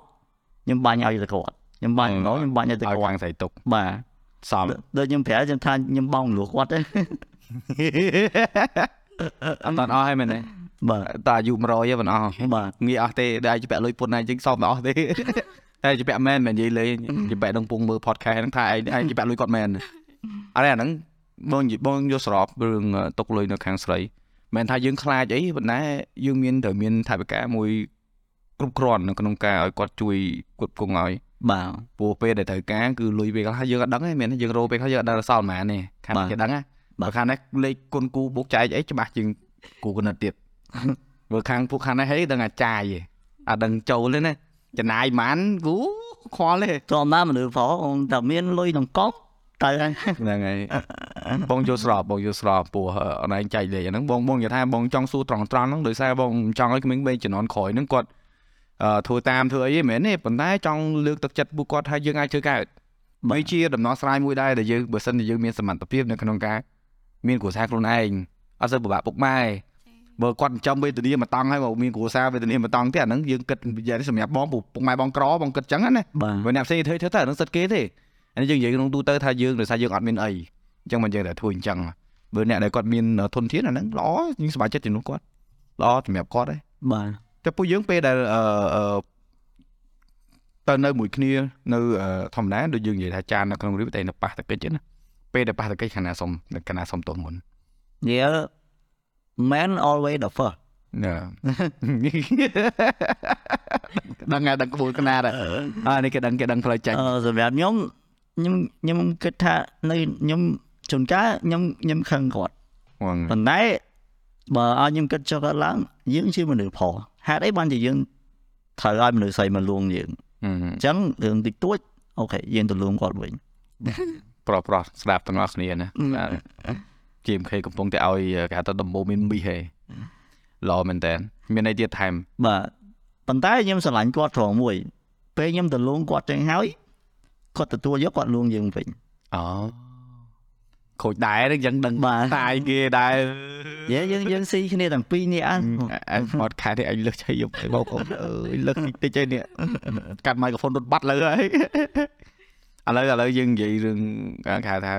ខ្ញុំបាញ់ឲ្យទៅគាត់ខ្ញុំបាញ់ហ្មងខ្ញុំបាញ់ឲ្យតែឲ្យគាត់ខាងស្រីទុកបាទ សមដូចខ្ញុំប្រាប់ខ្ញុំថាខ្ញុំបងលួគាត់ទេអត់តអស់ហើយមែនទេបាទតអាយុ100ទេមិនអស់បាទងាយអស់ទេដែលជាពាក់លុយពុនឯងចឹងសមមិនអស់ទេតែជាពាក់មែនមិននិយាយលេងជាពាក់នឹងពងមើល podcast ហ្នឹងថាឯងឯងជាពាក់លុយគាត់មែនអរេអាហ្នឹងបងនិយាយបងយកស្របរឿងទុកលុយនៅខាងស្រីមិនថាយើងខ្លាចអីប៉ុន្តែយើងមានត្រូវមានថវិកាមួយគ្រប់គ្រាន់នៅក្នុងការឲ្យគាត់ជួយគ្រប់គ្រងឲ្យ បាទព្រោះពេលដែលត្រូវការគឺលុយពេលខ្លះយើងអត់ដឹងទេមែនទេយើងរោពេលខ្លះយើងអត់ដឹងសល់ប៉ុន្មានទេខាងបាទគេដឹងណាបាទបើខាងនេះលេខគុណគូបុកចែកអីច្បាស់ជាងគូកណិតទៀតបើខាងពួកខាងនេះហីដឹងអាចាយទេអត់ដឹងចូលទេណាចំណាយប៉ុន្មានគូខ្វល់ទេធម្មតាមនុស្សផងអូនតែមានលុយក្នុងកប់ទៅហើយហ្នឹងហើយបងយកស្របបងយកស្របព្រោះអនឯងចែកលេខអាហ្នឹងបងបងនិយាយថាបងចង់សួរត្រង់ត្រង់ហ្នឹងដោយសារបងចង់ឲ្យក្មេងៗជំនាន់ក្រោយហ្នឹងគាត់អឺ ធ្វើតាមធ្វើអីហ្នឹងមែនទេប៉ុន្តែចង់លើកទឹកចិត្តពួកគាត់ថាយើងអាចធ្វើកើតបីជាដំណោះស្រាយមួយដែរដែលយើងបើសិនជាយើងមានសមត្ថភាពនៅក្នុងការមានគ្រួសារខ្លួនឯងអត់សូវពិបាកពុកម៉ែបើគាត់ចិញ្ចឹមវេទនាមកតង់ហើយមកមានគ្រួសារវេទនាមកតង់ទៀតអាហ្នឹងយើងគិតនិយាយសម្រាប់បងពុកម៉ែបងក្របងគិតចឹងណាបាទបើអ្នកផ្សេងធ្វើធ្វើទៅអានឹងសិតគេទេអានេះយើងនិយាយក្នុងទូទៅថាយើងដោយសារយើងអត់មានអីអញ្ចឹងមិនយើងតែធ្វើអញ្ចឹងបើអ្នកដែលគាត់មានធនធានអាហ្នឹងល្អយើងសប្បាយចិត្តជំនួសគាត់ល្អសម្រាប់គាត់ទេបាទ តែពួកយើងពេលដែលអឺអឺទៅនៅមួយគ្នានៅអឺធម្មតាដូចយើងនិយាយថាចាននៅក្នុងរៀបតែនៅប៉ះតកិច្ចណាពេលដែលប៉ះតកិច្ចខាងណាសុំខាងណាសុំទោសមុន Yeah man always the first ណែដឹងហើយដឹងក្បួនខ្នាតហើយអានេះគេដឹងគេដឹងផ្លូវចាញ់អឺសម្រាប់ខ្ញុំខ្ញុំខ្ញុំគិតថានៅខ្ញុំជួនកាលខ្ញុំខ្ញុំខឹងគាត់ហ្មងប៉ុន្តែបើឲ្យខ្ញុំគិតចុះកើតឡើងយើងជាមនុស្សផង ហេតុអីបានជាយើងត្រូវឲ្យមនុស្សស្រីមកលួងយើងហឹមអញ្ចឹងរឿងតិចតួចអូខេយើងទៅលួងគាត់វិញប្រុសប្រុសស្ដាប់ទាំងអស់គ្នាណាបាទ GMK កំពុងតែឲ្យគេហៅថាដំបូងមានមីហេល្អមែនតើមានអីទៀតថែមបាទប៉ុន្តែខ្ញុំស្រឡាញ់គាត់ត្រង់មួយ ពេលខ្ញុំទៅលួងគាត់ចឹងហើយគាត់ទទួលយកគាត់លួងយើងវិញអូ ខូចដែរហ្នឹងយ៉ាងដឹងបាទតាយគេដែរយើយើងយើងស៊ីគ្នាទាំងពីរនេះអ่ะអញអត់ខែនេះអញលើសឆៃយកឲ្យបងប្អូនអើយលើសតិចតិចឯនេះកាត់មីក្រូហ្វូនរត់បាត់លើហើយឥឡូវឥឡូវយើងនិយាយរឿងគេហៅថា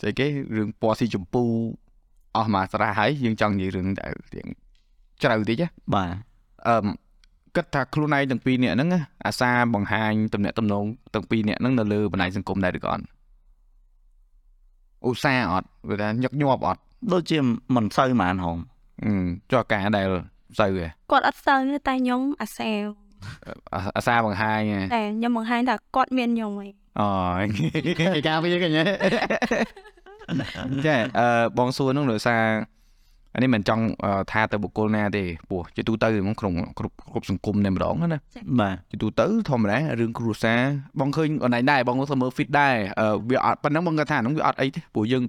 ស្អីគេរឿងពណ៌ស៊ីចម្ពូអស់មកស្រះហើយយើងចង់និយាយរឿងដែលរៀងជ្រៅតិចណាបាទអឺមគិតថាខ្លួនឯងទាំងពីរនាក់ហ្នឹងណាអាសាបង្ហាញតំណែងតំណងទាំងពីរនាក់ហ្នឹងនៅលើបណ្ដាញសង្គមដែរឬក៏អត់ ឧស្សាហ៍អត់វាថាញឹកញាប់អត់ដូចជាមិនសូវហ្មងហងអឺចុះការដែលសូវទេគាត់អត់សូវទេតែខ្ញុំអាសាវអាអាសាបង្ហាញហ៎តែខ្ញុំបង្ហាញថាគាត់មានខ្ញុំហីអូយការវាកញ្ញាចាអឺបងសួរហ្នឹងដោយសារ អានេះមិនចង់អឺថាទៅបុគ្គលណាទេព្រោះជាទូទៅហ្មងក្នុងគ្រប់គ្រប់សង្គមតែម្ដងណាបាទជាទូទៅធម្មតារឿងគ្រួសារបងឃើញអនឡាញដែរបងក៏មើល fit ដែរអឺវាអត់ប៉ុណ្ណឹងបងគាត់ថាហ្នឹងវាអត់អីទេព្រោះយើង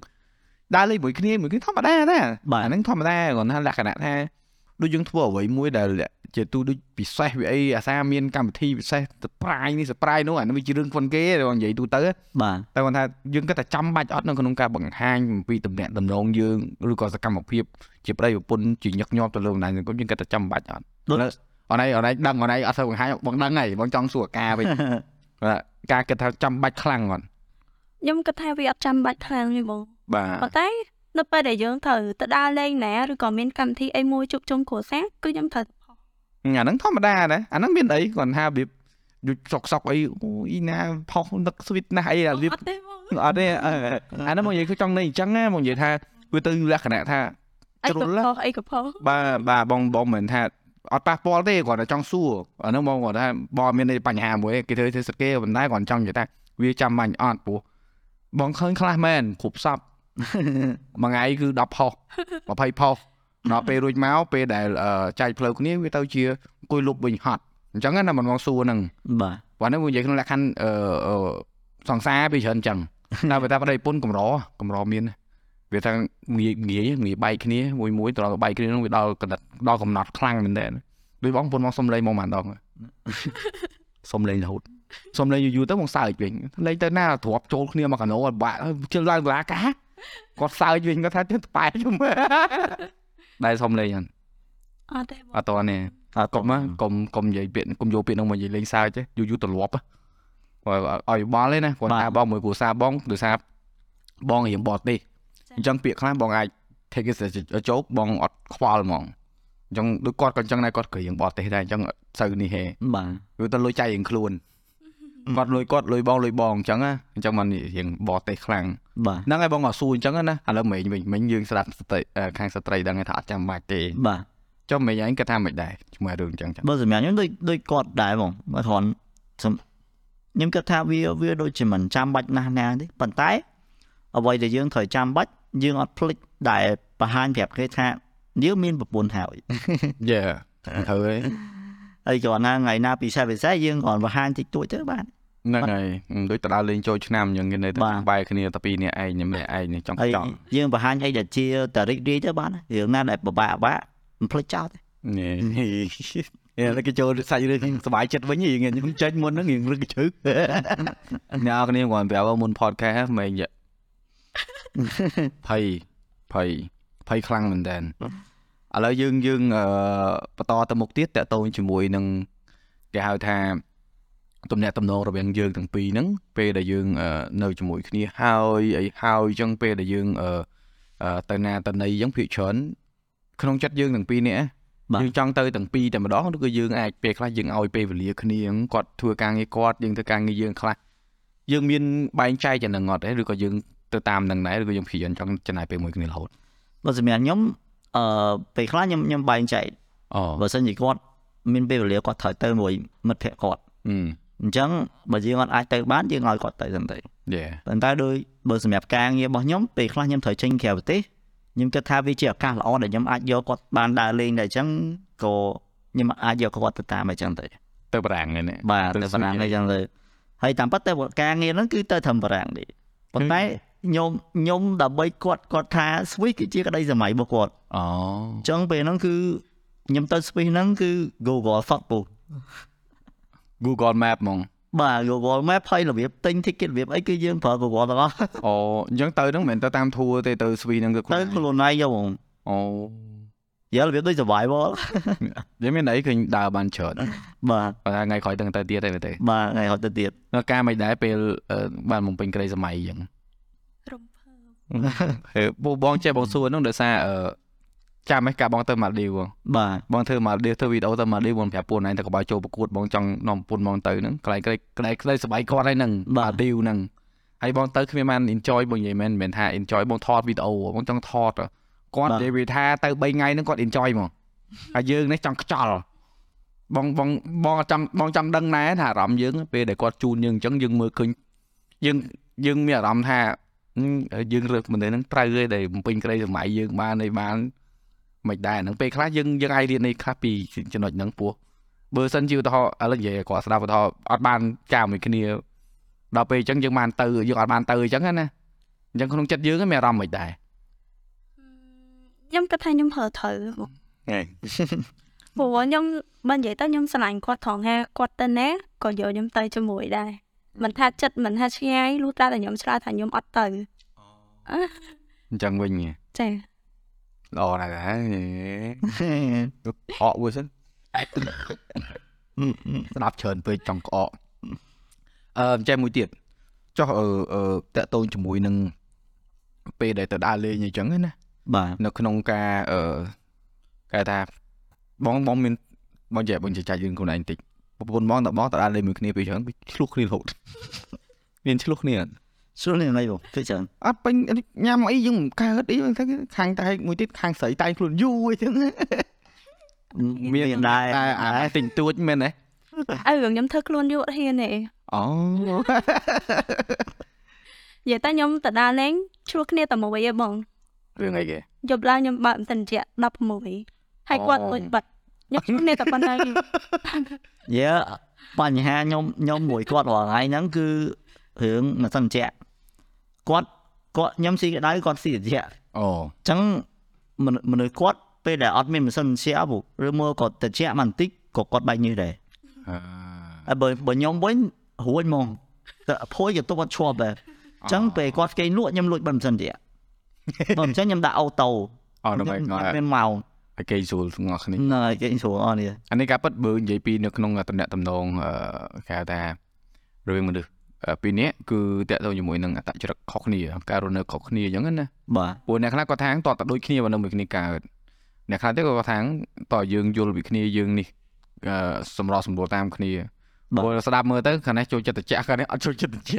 ដើរលេងមួយគ្នាមួយគ្នាធម្មតាដែរបាទអាហ្នឹងធម្មតាគាត់ថាលក្ខណៈថាដូចយើងធ្វើអ្វីមួយដែល ជាទូដូចពិសេសវាអីអាសាមានកម្មវិធីពិសេសទៅប្រាយនេះសប្រាយនោះអាហ្នឹងវាជារឿងខ្វិនគេបងនិយាយទូទៅបាទតែគាត់ថាយើងគាត់តែចាំបាច់អត់នៅក្នុងការបង្ហាញអំពីតំណែងតំណងយើងឬក៏សកម្មភាពជាប្តីប្រពន្ធជាញឹកញាប់ទៅលើបណ្ដាញសង្គមយើងគាត់តែចាំបាច់អត់ដូចឥឡូវអនឡាញអនឡាញដឹងអនឡាញអត់ទៅបង្ហាញបងដឹងហើយបងចង់សួរការវិញបាទការគិតថាចាំបាច់ខ្លាំងអត់ខ្ញុំគិតថាវាអត់ចាំបាច់ខ្លាំងទេបងបាទប៉ុន្តែនៅពេលដែលយើងត្រូវទៅដើរលេងណាឬក៏មានកម្មវិធីអីមួយជួបជុំគ្រួសារគឺខ្ញុំត្រូវទៅផុស អាហ្នឹងធម្មតាដែរអាហ្នឹងមានអីគាត់ថារបៀបយុសុកសុកអីអូអ៊ីណាផុសនឹកស្វីតណាស់អីអារបៀបអត់ទេបងអត់ទេអឺអាហ្នឹងមកនិយាយគឺចង់នៅអញ្ចឹងណាមកនិយាយថាវាទៅលក្ខណៈថាអីជ្រុក៏លផុសអីក៏ផុសបាទបាទបងបងមិនថាអត់ប៉ះពាល់ទេគាត់តែចង់សួរអាហ្នឹងបងគាត់ថាបងមានបញ្ហាមួយគេធ្វើធ្វើសកេប៉ុន្តែគាត់ចង់និយាយថាវាចាំបាច់អត់ព្រោះបងឃើញខ្លះមែនគ្រប់សពមួយថ្ងៃគឺ10ផុស20ផុស ដល់ពេលរួចមកពេលដែលអឺចែកផ្លូវគ្នាវាទៅជាអង្គុយលុបវិញហត់អញ្ចឹងណាមិនបងសួរហ្នឹងបាទព្រោះហ្នឹងវានិយាយក្នុងលក្ខខណ្ឌអឺអឺសង្សារវាច្រើនអញ្ចឹងតែបើថាប្តីប្រពន្ធកម្រកម្រមានណាវាថាងាយងាយងាយបែកគ្នាមួយមួយទៅដល់បែកគ្នាហ្នឹងវាដល់កណិតដល់កំណត់ខ្លាំងមែនតើដូចបងប្រពន្ធមកសុំលេងមកម៉ានដងសុំលេងរហូតសុំលេងយូរយូរទៅបងសើចវិញលេងទៅណាទ្រាប់ចូលគ្នាមកកាណូឲ្យបាក់ជិលឡើងតុលាការគាត់សើចវិញគាត់ថាទៅប៉ែខ្ញុំ ដែរសុំលេងហ្នឹងអត់ទេបងអត់តនេះអត់កុំណាកុំកុំនិយាយពាក្យកុំយកពាក្យហ្នឹងមកនិយាយលេងសើចទេយូរយូរទលាប់ហ៎ឲ្យយោបល់ទេណាគាត់ថាបងមួយគ្រួសារបងដោយសារបងរៀងបរទេសអញ្ចឹងពាក្យខ្លះបងអាច take it as a joke បងអត់ខ្វល់ហ្មងអញ្ចឹងដូចគាត់ក៏អញ្ចឹងដែរគាត់ក៏រៀងបរទេសដែរអញ្ចឹងអត់សូវនេះហេបាទវាទៅលុយចៃរៀងខ្លួន គាត់លុយគាត់លុយបងលុយបងអញ្ចឹងណាអញ្ចឹងมันរៀងបរទេសខ្លាំងបាទហ្នឹងហើយបងក៏សួរអញ្ចឹងណាឥឡូវមិញវិញមិញយើងស្ដាប់ស្ត្រីអឺខាងស្ត្រីដឹងថាអត់ចាំបាច់ទេបាទចុះមិញឯងគាត់ថាមិនដែរជាមួយរឿងអញ្ចឹងចឹងបើសម្រាប់ខ្ញុំដូចដូចគាត់ដែរបងបើគ្រាន់សំខ្ញុំគិតថាវាវាដូចជាមិនចាំបាច់ណាស់ណាទេប៉ុន្តែអ្វីដែលយើងត្រូវចាំបាច់យើងអត់ភ្លេចដែលបង្ហាញប្រាប់គេថាយើងមានប្រពន្ធហើយយេត្រូវហើយ ហើយគ្រាន់ណាថ្ងៃណាពិសេសពិសេសយើងគ្រាន់បង្ហាញតិចតួចទៅបាទហ្នឹងហើយដូចទៅដើរលេងចូលឆ្នាំអញ្ចឹងគេនៅតែបាទបែរគ្នាតែពីរនាក់ឯងខ្ញុំម្នាក់ឯងនេះចង់ហើយចង់យើងបង្ហាញអីដែលជាតរិចរីកទៅបាទរឿងណាដែលពិបាកពិបាកមិនភ្លេចចោលទេនេះនេះគេចូលសាច់រឿងសុបាយចិត្តវិញយើងខ្ញុំចេញមុនហ្នឹងរឿងរឹកជើអ្នកនរគ្នាគាត់ប្រាប់មុន podcast ហ្មែងភ័យភ័យភ័យខ្លាំងមែនតើ ឥឡូវយើងយើងអឺបន្តទៅមុខទៀតតកតូនជាមួយនឹងគេហៅថាទំនាក់ទំនងរវាងយើងទាំងពីរហ្នឹងពេលដែលយើងអឺនៅជាមួយគ្នាហើយអីហើយអញ្ចឹងពេលដែលយើងអឺអឺទៅណាទៅណីអញ្ចឹងភាគច្រើនក្នុងចិត្តយើងទាំងពីរនេះបាទយើងចង់ទៅទាំងពីរតែម្ដងឬក៏យើងអាចពេលខ្លះយើងឲ្យពេលវេលាគ្នាអញ្ចឹងគាត់ធ្វើការងារគាត់យើងធ្វើការងារយើងខ្លះយើងមានបែងចែកយ៉ាងហ្នឹងអត់ទេឬក៏យើងទៅតាមហ្នឹងដែរឬក៏យើងព្យាយាមចង់ចំណាយពេលមួយគ្នារហូតបើសម្រាប់ខ្ញុំ អឺពេលខ្លះខ្ញុំខ្ញុំបែងចែកអូបើសិនជាគាត់មានពេលវេលាគាត់ត្រូវទៅមួយមិត្តភក្តិគាត់អឺអញ្ចឹងបើយើងអត់អាចទៅបានយើងឲ្យគាត់ទៅសិនទៅយេប៉ុន្តែដោយបើសម្រាប់ការងាររបស់ខ្ញុំពេលខ្លះខ្ញុំត្រូវចេញក្រៅប្រទេសខ្ញុំគិតថាវាជាឱកាសល្អដែលខ្ញុំអាចយកគាត់បានដើរលេងដែរអញ្ចឹងក៏ខ្ញុំអាចយកគាត់ទៅតាមអញ្ចឹងទៅទៅបារាំងហ្នឹងបាទទៅទៅស្រុបាករាំងយើងអញ្ចឹងទៅហើយតាមពិតទៅការងារហ្នឹងគឺទៅត្រឹមបារាំងទេប៉ុន្តែ ខ្ញុំខ្ញុំដើម្បីគាត់គាត់ថា Swiss គឺជាក្តីសម័យរបស់គាត់អូអញ្ចឹងពេលហ្នឹងគឺខ្ញុំទៅ Swiss ហ្នឹងគឺ Google Fuck ពុះ Google Map ហ្មងបាទ Google Map ហើយរបៀបទិញ ticket របៀបអីគឺយើងប្រើ Google ទាំងអស់អូអញ្ចឹងទៅហ្នឹងមិនមែនទៅតាម tour ទេទៅស្វីហ្នឹងទៅទៅខ្លួនឯងយកហ្មងអូយករបៀបដូច survival យើងមានអីឃើញដើរបានច្រើនបាទបើថាថ្ងៃក្រោយទៅទៅទៀតទេមើលទៅបាទថ្ងៃហត់ទៅទៀតនៅការមិនដែរពេលអឺបានបំពេញក្តីសម័យអញ្ចឹងរំភើបហេ ពូបងចេះបងសួរហ្នឹងដោយសារអឺចាំឯងការបងទៅម៉ាល់ឌីវបងបាទបងធ្វើម៉ាល់ឌីវធ្វើវីដេអូទៅម៉ាល់ឌីវបងប្រាប់ពួកឯងទៅកបោចូលប្រកួតបងចង់នាំប្រពន្ធបងទៅហ្នឹងកន្លែងក្តីក្តីក្តីសប្បាយគាត់ហើយហ្នឹងម៉ាល់ឌីវហ្នឹងហើយបងទៅគ្មានបាន enjoy បងនិយាយមែនមិនមែនថា enjoy បងថតវីដេអូបងចង់ថតគាត់និយាយវាថាទៅ3ថ្ងៃហ្នឹងគាត់ enjoy ហ្មងហើយយើងនេះចង់ខ្ចល់បងបងបងអត់ចាំបងចាំដឹងណែថាអារម្មណ៍យើងពេលដែលគាត់ជូនយើងអញ្ចឹងយើងមើលឃើញយើងយើងមានអារម្មណ៍ថាហឹម យើងរើសមនុស្សហ្នឹងត្រូវហើយដែលបំពេញក្តីសម័យយើងបានហើយបានមិនដែរហ្នឹងពេលខ្លះយើងយើងអាចរៀននេះខ្លះពីចំណុចហ្នឹងពោះបើសិនជាឧទាហរណ៍ឥឡូវនិយាយគាត់ស្ដាប់ឧទាហរណ៍អត់បានការមួយគ្នាដល់ពេលអញ្ចឹងយើងបានទៅយើងអត់បានទៅអញ្ចឹងណាអញ្ចឹងក្នុងចិត្តយើងហ្នឹងមានអារម្មណ៍មិនដែរខ្ញុំគិតថាខ្ញុំប្រើត្រូវបងព្រោះខ្ញុំមិននិយាយទៅខ្ញុំស្រឡាញ់គាត់ត្រង់ថាគាត់ទៅណាក៏យកខ្ញុំទៅជាមួយដែរ មិនថាចិត្តមិនថាឆ្ងាយលុះត្រាតែខ្ញុំឆ្លើយថាខ្ញុំអត់ទៅអញ្ចឹងវិញចាល្អណាស់ដែរអកមួយសិនស្ដាប់ច្រើនពេកចង់ក្អកអឺចេះមួយទៀតចុះអឺអឺតកតូនជាមួយនឹងពេលដែលទៅដើរលេងអញ្ចឹងណាបាទនៅក្នុងការអឺគេថាបងបងមានបងចេះបងចេះចាច់រឿងខ្លួនឯងតិច ប្រពន្ធបងតបងតដើរលេងមួយគ្នាពីច្រើនវាឆ្លោះគ្នារហូតមានឆ្លោះគ្នាអត់ស្រួលនេះមិនបងគឺចឹងអត់ពេញញ៉ាំអីយើងមិនកើតអីហ្នឹងខាងតែមួយទៀតខាងស្រីតែងខ្លួនយូរអីចឹងមានដែរតែអាទិញទួចមែនទេអើរឿងខ្ញុំធ្វើខ្លួនយក់ហ៊ានទេអូនិយាយតែខ្ញុំទៅដើរលេងឆ្លោះគ្នាតែមួយឯងបងរឿងអីគេយប់ឡើងខ្ញុំបើកមិនតិច16ហើយគាត់អូដូចបាត់ខ្ញុំឆ្លោះគ្នាតែប៉ុណ្ណឹង យើបញ្ហាខ្ញុំខ្ញុំមួយគាត់រាល់ថ្ងៃហ្នឹងគឺរឿងមិនសិនជាក់គាត់គាត់ខ្ញុំស៊ីក្តៅគាត់ស៊ីត្រជាក់អូអញ្ចឹងមនុស្សមនុស្សគាត់ពេលដែលអត់មានម៉ាស៊ីនជាក់ពុឬមកគាត់ត្រជាក់បន្តិចក៏គាត់បែកញើសដែរអឺហើយបើបើខ្ញុំវិញរួចហ្មងតែភួយក៏ទុកអត់ឈប់ដែរអញ្ចឹងពេលគាត់គេងលក់ខ្ញុំលួចបិទម៉ាស៊ីនជាក់បើមិនអញ្ចឹងខ្ញុំដាក់អូតូអូដល់ខ្ញុំបែកអត់មានម៉ោងឲ្យ គេស្រួលស្ងល់គ្នាណ៎គេស្រួលអស់នេះអានេះការពិតបើនិយាយពីនៅក្នុងតំណែងតំណងអឺគេហៅថារវាងមនុស្សអឺពីរនាក់គឺតាក់ទងជាមួយនឹងអត្តចរិតខុសគ្នាការរស់នៅខុសគ្នាអញ្ចឹងណាបាទពួកអ្នកខ្លះគាត់ថាតតតែដូចគ្នាបើនៅមួយគ្នាកើតអ្នកខ្លះទៀតក៏គាត់ថាតើយើងយល់ពីគ្នាយើងនេះអឺសម្របសម្រួលតាមគ្នាព្រោះស្ដាប់មើលទៅខាងនេះចូលចិត្តតិចខាងនេះអត់ចូលចិត្តតិច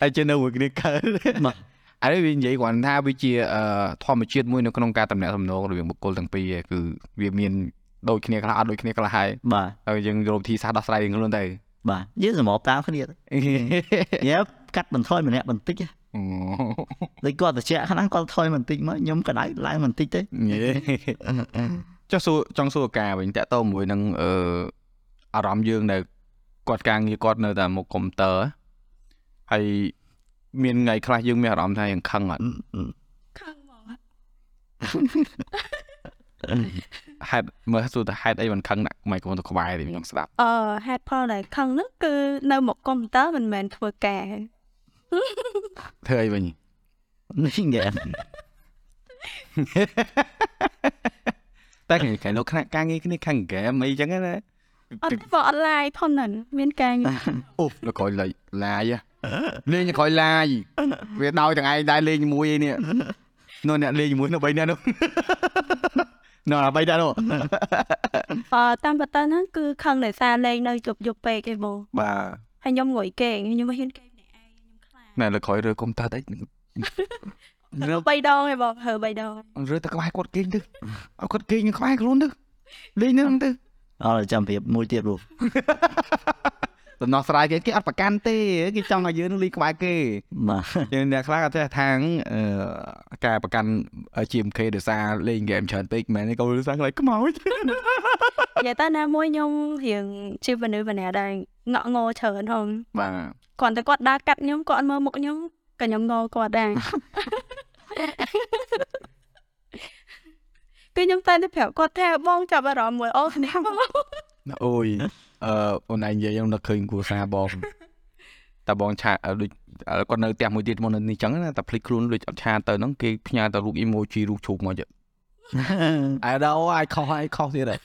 ហើយជានៅមួយគ្នាកើតបាទ អានេះវានិយាយគ្រាន់ថាវាជាអឺធម្មជាតិមួយនៅក្នុងការតំណាក់តំណងរវាងបុគ្គលទាំងពីរឯងគឺវាមានដូចគ្នាខ្លះអត់ដូចគ្នាខ្លះហើយបាទហើយយើងយកវិធីសាស្ត្រដោះស្រាយរៀងខ្លួនទៅបាទយើងសម្របតាមគ្នាទៅញ៉ែកាត់បន្ថយម្នាក់បន្តិចអូដូចគាត់ត្រជាក់ខ្លាំងគាត់ថយបន្តិចមកខ្ញុំក្តៅឡើងបន្តិចទេយេចុះសួរចង់សួរការវិញតាក់ទងមួយនឹងអឺអារម្មណ៍យើងនៅគាត់ការងារគាត់នៅតែមុខកុំព្យូទ័រហើយ មានថ្ងៃខ្លះយើងមានអារម្មណ៍ថាយើងខឹងអត់ខឹងហ្មងហេតុមើលសួរថាហេតុអីមិនខឹងដាក់ម៉ៃក្រូទៅក្បែរទីខ្ញុំស្ដាប់អឺហេតុផលដែលខឹងហ្នឹងគឺនៅមុខកុំព្យូទ័រមិនមែនធ្វើការធ្វើអីវិញនេះងែតែគេគេលោកខ្នាក់ការងារគ្នាខឹងហ្គេមអីចឹងណាអត់ទេបើអត់ឡាយផងហ្នឹងមានការងារអូលោកក្រោយឡាយឡាយហ៎ លេងក្រោយឡាយវាដោយទាំងឯងដែរលេងជាមួយឯនេះនោះអ្នកលេងជាមួយនោះ3នាក់នោះនោះអា3នាក់នោះអឺតាមពិតទៅហ្នឹងគឺខឹងដោយសារលេងនៅជប់យប់ពេកឯងបងបាទហើយខ្ញុំងុយគេងខ្ញុំមិនហ៊ានគេងម្នាក់ឯងខ្ញុំខ្លាចណែលោកក្រោយរើកុំតើអីរើ3ដងឯងបងហើ3ដងរើតែក្បែរគាត់គេងទៅឲ្យគាត់គេងក្បែរខ្លួនទៅលេងនឹងទៅអត់ចាំប្រៀបមួយទៀតលោក ដំណោះស្រាយគេគេអត់ប្រកាន់ទេគេចង់ឲ្យយើងនឹងលេងក្បែរគេបាទយើងអ្នកខ្លះគាត់ថាថាងអឺការប្រកាន់ GMK ដោយសារលេងហ្គេមច្រើនពេកមែនទេក៏ដោយសារខ្លាចខ្មោចនិយាយទៅណាមួយខ្ញុំរៀងជាមនុស្សម្នាក់ដែលងក់ងច្រើនហងបាទគ្រាន់តែគាត់ដើរកាត់ខ្ញុំគាត់អត់មើលមុខខ្ញុំក៏ខ្ញុំងគាត់ដែរគឺខ្ញុំតែតែប្រាប់គាត់ថាបងចាប់អារម្មណ៍មួយអូននេះបងអូយ អឺអូនឯងនិយាយខ្ញុំនឹកឃើញគ្រួសារបងតាបងឆាអឺដូចអឺគាត់នៅផ្ទះមួយទៀតមកនៅនេះចឹងណាតែភ្លេចខ្លួនដូចអត់ឆាទៅហ្នឹងគេផ្ញើតែរូប emoji រូបឈូកមកចឹងអើដល់អាចខុសហើយខុសទៀតហើយ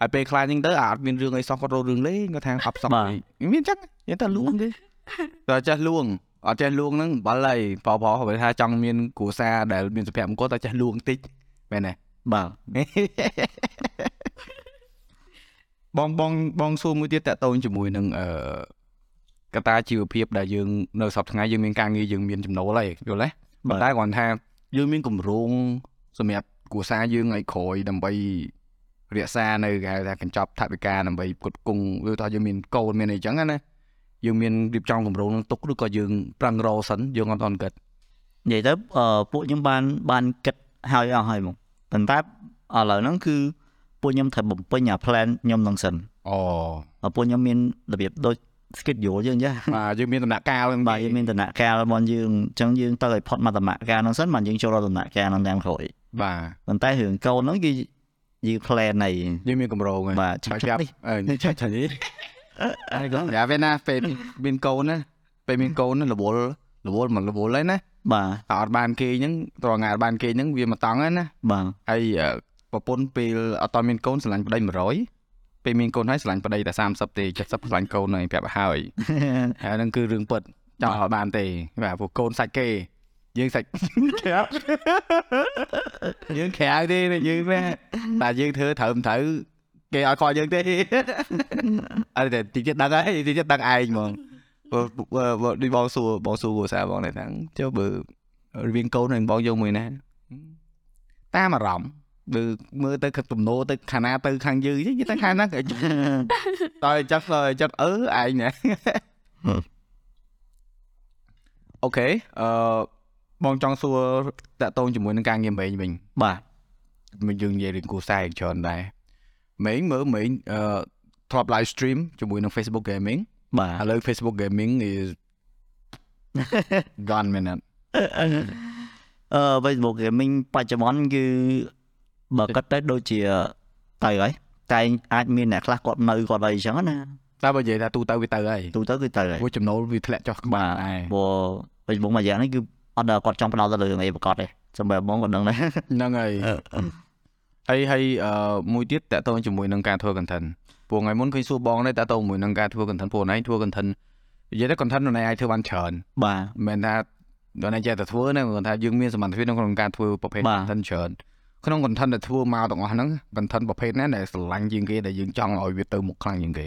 ហើយពេលខ្លាចហ្នឹងទៅអាអត់មានរឿងអីសោះគាត់រករឿងលេងគាត់ថាអត់សោះអីមានចឹងនិយាយតែលួងទេតែចេះលួងអត់ចេះលួងហ្នឹងអំបិលហើយប៉ោប៉ោគាត់ថាចង់មានគ្រួសារដែលមានសុភមង្គលតែចេះលួងតិចមែនទេបាទ បងបងបងសួរមួយទៀតតកតូនជាមួយនឹងអឺកត្តាជីវភាពដែលយើងនៅសប្តាហ៍ថ្ងៃយើងមានការងារយើងមានចំណូលហើយយល់ទេប៉ុន្តែគ្រាន់ថាយើងមានគម្រោងសម្រាប់គ្រួសារយើងឲ្យក្រោយដើម្បីរក្សានៅគេហៅថាកញ្ចប់ថវិកាដើម្បីផ្គត់ផ្គង់ឬថាយើងមានកូនមានអីចឹងណាយើងមានរៀបចំគម្រោងនឹងទុកឬក៏យើងប្រឹងរកសិនយើងអត់ទាន់គិតនិយាយទៅអឺពួកខ្ញុំបានបានគិតហើយអស់ហើយមកប៉ុន្តែឥឡូវហ្នឹងគឺ ពួកខ្ញុំត្រូវបំពេញអា plan ខ្ញុំនឹងសិនអូហើយពួកខ្ញុំមានរបៀបដូច schedule យើងចាបាទយើងមានដំណាក់កាលហ្នឹងបាទយើងមានដំណាក់កាលរបស់យើងអញ្ចឹងយើងទៅឲ្យផុតមកដំណាក់កាលហ្នឹងសិនបានយើងចូលដល់ដំណាក់កាលហ្នឹងតាមក្រោយបាទប៉ុន្តែរឿងកូនហ្នឹងគឺយើង plan នៃយើងមានគម្រោងហើយបាទឆាឆាប់ប់ៗនេះអឺឆាប់ឆាប់នេះអីក៏យ៉ាពេលណាពេលមានកូនណាពេលមានកូនណារវល់រវល់មករវល់ហើយណាបាទតែអត់បានគេអញ្ចឹងត្រង់ថ្ងៃអត់បានគេអញ្ចឹងវាមកតង់ហើយណាបាទហើយអឺ ប្រពន្ធពេលអត់តមានកូនស្រឡាញ់ប្តី100ពេលមានកូនហើយស្រឡាញ់ប្តីតែ30ទេ70ស្រឡាញ់កូនហើយប្រាប់ឲ្យហើយហើយហ្នឹងគឺរឿងពិតចង់ឲ្យបានទេបាទព្រោះកូនសាច់គេយើងសាច់ក្រៅយើងក្រៅទេយើងណាតែយើងធ្វើត្រូវមិនត្រូវគេឲ្យខកយើងទេអត់ទេតិចទៀតដឹងហើយតិចទៀតដឹងឯងហ្មងបើបើបើដូចបងសួរបងសួរគ្រួសារបងដែរថាចុះបើរវាងកូននឹងបងយកមួយណាតាមអារម្មណ៍ បើមើលទៅខាងទំនោរទៅខាងណាទៅខាងយើងនិយាយទៅខាងណាក៏តើចិត្តទៅចិត្តអឺឯងណាអូខេអឺបងចង់សួរតាក់ទងជាមួយនឹងការងារមេងវិញបាទមកយើងនិយាយរឿងគូសារយ៉ាងច្រើនដែរមេងមើលមេងអឺធ្លាប់ live stream ជាមួយនឹង Facebook Gaming បាទឥឡូវ Facebook Gaming is gone មែនអត់អឺ Facebook Gaming បច្ចុប្បន្នគឺ បើគិតទៅដូចជាទៅហើយតែអាចមានអ្នកខ្លះគាត់នៅគាត់អីចឹងណាតែបើនិយាយថាទូទៅវាទៅហើយទូទៅគឺទៅហើយព្រោះចំណូលវាធ្លាក់ចុះក្បាលដែរព្រោះ Facebook មួយយ៉ាងនេះគឺអត់ដល់គាត់ចង់ផ្ដោតទៅលើរឿងអីប្រកបទេសម្រាប់បងគាត់ដឹងដែរហ្នឹងហើយហើយហើយអឺមួយទៀតតាក់ទងជាមួយនឹងការធ្វើ content ពួកថ្ងៃមុនឃើញសួរបងដែរតាក់ទងជាមួយនឹងការធ្វើ content ពួកឯងធ្វើ content និយាយទៅ content នៅណៃអាចធ្វើបានច្រើនបាទមិនមែនថាដល់ណៃចេះតែធ្វើណាគាត់ថាយើងមានសមត្ថភាពក្នុងការធ្វើប្រភេទបាទ content ច្រើន ក្នុង content ដែលធ្វើមកទាំងអស់ហ្នឹង content ប្រភេទណាដែលស្រឡាញ់ជាងគេដែលយើងចង់ឲ្យវាទៅមុខខ្លាំងជាងគេ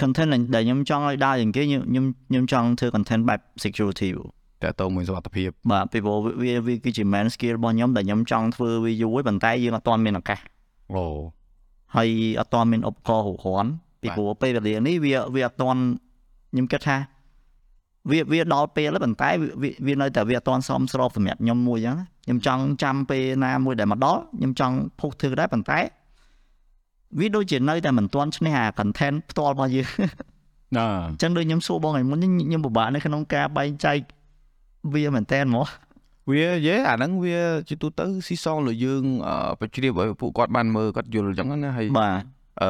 content ដែលខ្ញុំចង់ឲ្យដើរជាងគេខ្ញុំខ្ញុំខ្ញុំចង់ធ្វើ content បែប security តើតើមួយសុខភាពបាទពីព្រោះវាវាគឺជា main skill របស់ខ្ញុំដែលខ្ញុំចង់ធ្វើវាយូរហើយប៉ុន្តែយើងអត់ទាន់មានឱកាសអូហើយអត់ទាន់មានឧបករណ៍គ្រប់គ្រាន់ពីព្រោះពេលវេលានេះវាវាអត់ទាន់ខ្ញុំគិតថាវាវាដល់ពេលហើយប៉ុន្តែវាវានៅតែវាអត់ទាន់សមស្របសម្រាប់ខ្ញុំមួយអញ្ចឹង ខ្ញុំចង់ចាំពេលណាមួយដែលមកដល់ខ្ញុំចង់ពុះធ្វើដែរប៉ុន្តែវាដូចជានៅតែមិនទាន់ឈ្នះអា content ផ្ទាល់របស់យើងណាអញ្ចឹងដូចខ្ញុំសួរបងឯងមុនខ្ញុំខ្ញុំពិបាកនៅក្នុងការបែងចែកវាមែនតើហ្មងវាយេអាហ្នឹងវាជាទូទៅស៊ីសងលើយើងអឺបជ្រាបឲ្យពួកគាត់បានមើលគាត់យល់អញ្ចឹងណាហើយបាទអឺ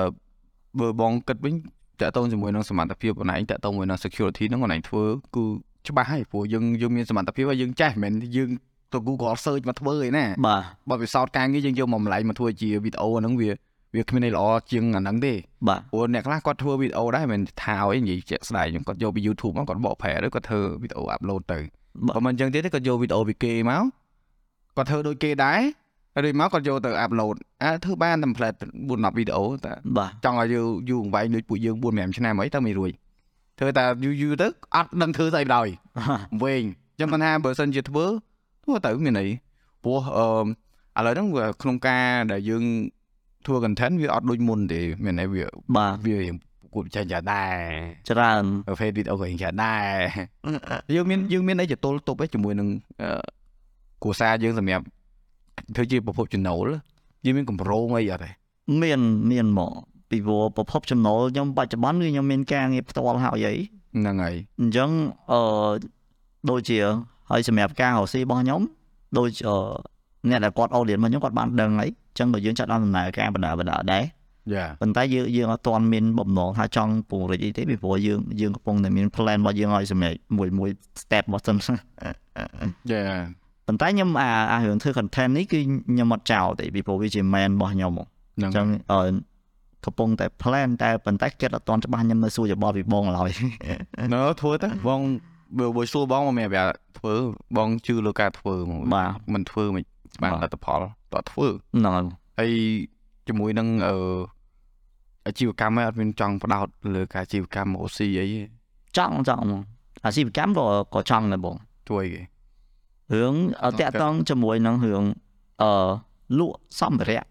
បើបងគិតវិញតាក់ទងជាមួយនឹងសមត្ថភាពបងឯងតាក់ទងជាមួយនឹង security ហ្នឹងបងឯងធ្វើគឺច្បាស់ហើយព្រោះយើងយើងមានសមត្ថភាពហើយយើងចេះមិនមែនយើង ទៅ Google search មកធ្វើឯណាបាទបើពិសោធន៍ការងារយើងយកមកម្លែងមកធ្វើជាវីដេអូហ្នឹងវាវាគ្មានអីល្អជាងអាហ្នឹងទេបាទព្រោះអ្នកខ្លះគាត់ធ្វើវីដេអូដែរមិនមែនថាឲ្យនិយាយជាក់ស្ដែងគាត់យកពី YouTube មកគាត់បកប្រែឬគាត់ធ្វើវីដេអូ upload ទៅបាទបើមិនអញ្ចឹងទេគាត់យកវីដេអូពីគេមកគាត់ធ្វើដូចគេដែរហើយដូចមកគាត់យកទៅ upload អាធ្វើបាន template 4 10វីដេអូតែបាទចង់ឲ្យយូរយូរអង្វែងដូចពួកយើង4 5ឆ្នាំអីទៅមិនរួចធ្វើតែយូរយូរទៅអត់ដឹងធ្វើស្អីបណ្ដោយវែងអញ្ចឹងគាត់ថាបើសិនជាធ្វើ ធ្វើទៅមានអីព្រោះអឺឥឡូវហ្នឹងវាក្នុងការដែលយើងធ្វើ content វាអត់ដូចមុនទេមានអីវាបាទវារៀងគួរចាញ់ចាដែរច្រើនប្រភេទវីដេអូក៏រៀងចាដែរយើងមានយើងមានអីចតុលទប់ឯជាមួយនឹងអឺគ្រួសារយើងសម្រាប់ធ្វើជាប្រភពចំណូលយើងមានកម្រងអីអត់ទេមានមានមកពីព្រោះប្រភពចំណូលខ្ញុំបច្ចុប្បន្នគឺខ្ញុំមានការងារផ្ទាល់ហើយអីហ្នឹងហើយអញ្ចឹងអឺដូចជា ហើយសម្រាប់ការរកស៊ីរបស់ខ្ញុំដូចអឺអ្នកដែលគាត់អូលៀនមកខ្ញុំគាត់បានដឹងហើយអញ្ចឹងបើយើងចាត់ដល់ដំណើរការបដាបដាដែរយ៉ាប៉ុន្តែយើងយើងអត់ទាន់មានបំណងថាចង់ពង្រីកអីទេពីព្រោះយើងយើងកំពុងតែមាន plan របស់យើងឲ្យសម្រាប់មួយមួយ step របស់សិនយ៉ាប៉ុន្តែខ្ញុំអាអារឿងធ្វើ content នេះគឺខ្ញុំអត់ចោលទេពីព្រោះវាជា main របស់ខ្ញុំហ្មងហ្នឹងអញ្ចឹងអឺកំពុងតែ plan តែប៉ុន្តែគិតអត់ទាន់ច្បាស់ខ្ញុំនៅសួរយោបល់ពីបងឡើយនៅធ្វើទៅបង បើបើសួរបងមកមានប្រាប់ធ្វើបងជឿលើការធ្វើហ្មងបាទមិនធ្វើមិនបានបាទលទ្ធផលតើធ្វើហ្នឹងហើយហើយជាមួយនឹងអឺអាជីវកម្មឯងអត់មានចង់ផ្ដោតលើការអាជីវកម្មអូស៊ីអីទេចង់ចង់ហ្មងអាជីវកម្មក៏ក៏ចង់ដែរបងជួយគេរឿងអត់តាក់ទងជាមួយនឹងរឿងអឺលក់សម្ភារៈ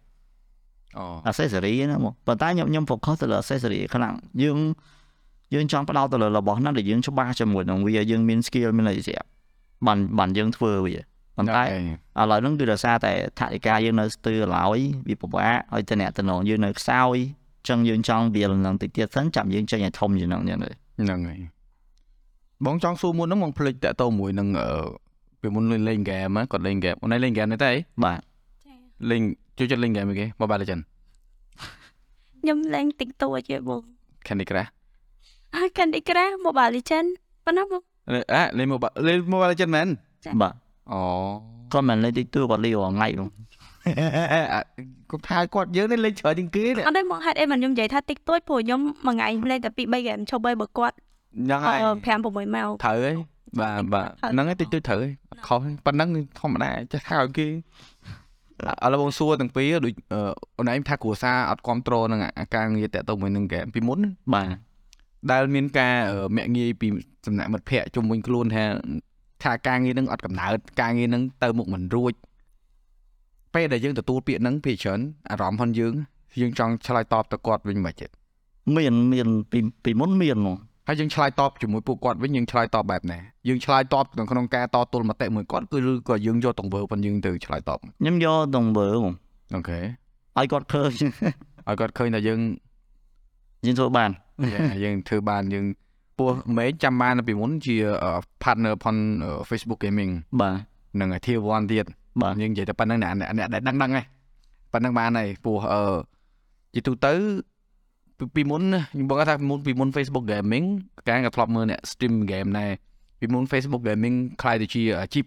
អូ accessory ហ្នឹងមកប៉ុន្តែខ្ញុំខ្ញុំ focus ទៅលើ accessory ខ្លាំងយើង យើងចង់ផ្ដោតទៅលើរបស់ហ្នឹងដែលយើងច្បាស់ជាមួយនឹងវាយើងមាន skill មានអីស្រាប់បានបានយើងធ្វើវាប៉ុន្តែឥឡូវហ្នឹងគឺដោយសារតែថវិកាយើងនៅស្ទើរឡើយវាពិបាកហើយតំណតំណងយើងនៅខ្សោយអញ្ចឹងយើងចង់វាលនឹងតិចទៀតសិនចាំយើងចេញឲ្យធំជាងហ្នឹងចឹងទៅហ្នឹងហើយបងចង់សួរមុនហ្នឹងបងភ្លេចតាក់ទងមួយនឹងអឺពេលមុនលេងលេងហ្គេមគាត់លេងហ្គេមអូនឯងលេងហ្គេមនេះទេអីបាទលេងជួយចិត្តលេងហ្គេមអីគេ Mobile Legend ខ្ញុំលេងតិចតួចទេបង Candy Crush ហើយ Candy Crush Mobile Legend ប៉ុណ្ណាបងអ่ะលេង Mobile លេង Mobile Legend មែនបាទអូគាត់មិនលេងតិចតួគាត់លេងរាល់ថ្ងៃនោះគាត់ថាគាត់យើងនេះលេងច្រើនជាងគេនេះអត់ទេមកហេតុអីមិនខ្ញុំនិយាយថាតិចតួចព្រោះខ្ញុំមួយថ្ងៃលេងតែ2 3 game ឈប់ហើយបើគាត់ហ្នឹងហើយ5 6ម៉ោងត្រូវហើយបាទបាទត្រូវហ្នឹងហើយតិចតួចត្រូវហើយអត់ខុសទេប៉ុណ្ណឹងធម្មតាចេះថាឲ្យគេឥឡូវបងសួរទាំងពីរដូចអឺអូនឯងថាគ្រួសារអត់គ្រប់គ្រងនឹងអាការងារតាក់ទងមួយនឹងហ្គេមពីមុនបាទ ដែលមានការអឺមាក់ងាយពីសំណាក់មិត្តភ័ក្តិជុំវិញខ្លួនថាថាការងារនឹងអត់កំណើតការងារនឹងទៅមុខមិនរួចពេលដែលយើងទទួលពាក្យហ្នឹងពីច្រើនអារម្មណ៍ផងយើងយើងចង់ឆ្លើយតបទៅគាត់វិញមិនទេមានមានពីពីមុនមានហ្មងហើយយើងឆ្លើយតបជាមួយពួកគាត់វិញយើងឆ្លើយតបបែបណាយើងឆ្លើយតបនៅក្នុងការតទល់មតិមួយគាត់គឺឬក៏យើងយកទង្វើផងយើងទៅឆ្លើយតបខ្ញុំយកដងវើហ្មងអូខេឲ្យគាត់ឃើញឲ្យគាត់ឃើញថាយើងយើងធ្វើបាន យើងធ្វើបានយើងពោះមេចាំបានពីមុនជា partner ផន Facebook Gaming បាទនឹង Tier 1ទៀតបាទយើងនិយាយតែប៉ុណ្្នឹងអ្នកដែលដឹងដឹងហ្នឹងប៉ុណ្្នឹងបានហើយពោះអឺជាទូទៅពីមុនខ្ញុំបងថាពីមុនពីមុន Facebook Gaming កាលក៏ធ្លាប់មើលអ្នក stream game ដែរពីមុន Facebook Gaming ខ្លាយទៅជា cheap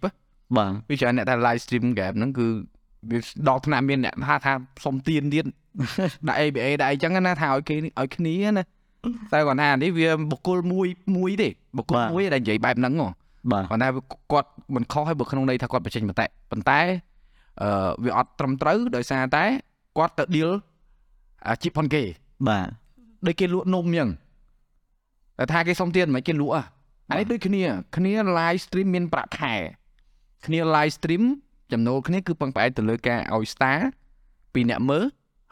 បាទវាច្រើនអ្នកដែល live stream game ហ្នឹងគឺវាដល់ថ្នាក់មានអ្នកថាថាសុំទៀនទៀតដាក់ ABA ដាក់អីចឹងណាថាឲ្យគេឲ្យគ្នាណា តែគាត់ថានេះវាបុគ្គលមួយមួយទេបុគ្គលមួយដែលនិយាយបែបហ្នឹងហ៎បាទគាត់ថាគាត់មិនខុសឲ្យបើក្នុងន័យថាគាត់បញ្ចេញមតិប៉ុន្តែអឺវាអត់ត្រឹមត្រូវដោយសារតែគាត់ទៅ deal អាជីពផងគេបាទដូចគេលក់នំអញ្ចឹងតែថាគេសុំទៀតមិនគេលក់អាអានេះដូចគ្នា គ្នា live stream មានប្រាក់ខែគ្នា live stream ចំណូលគ្នាគឺពឹងផ្អែកទៅលើការឲ្យ star ពីអ្នកមើល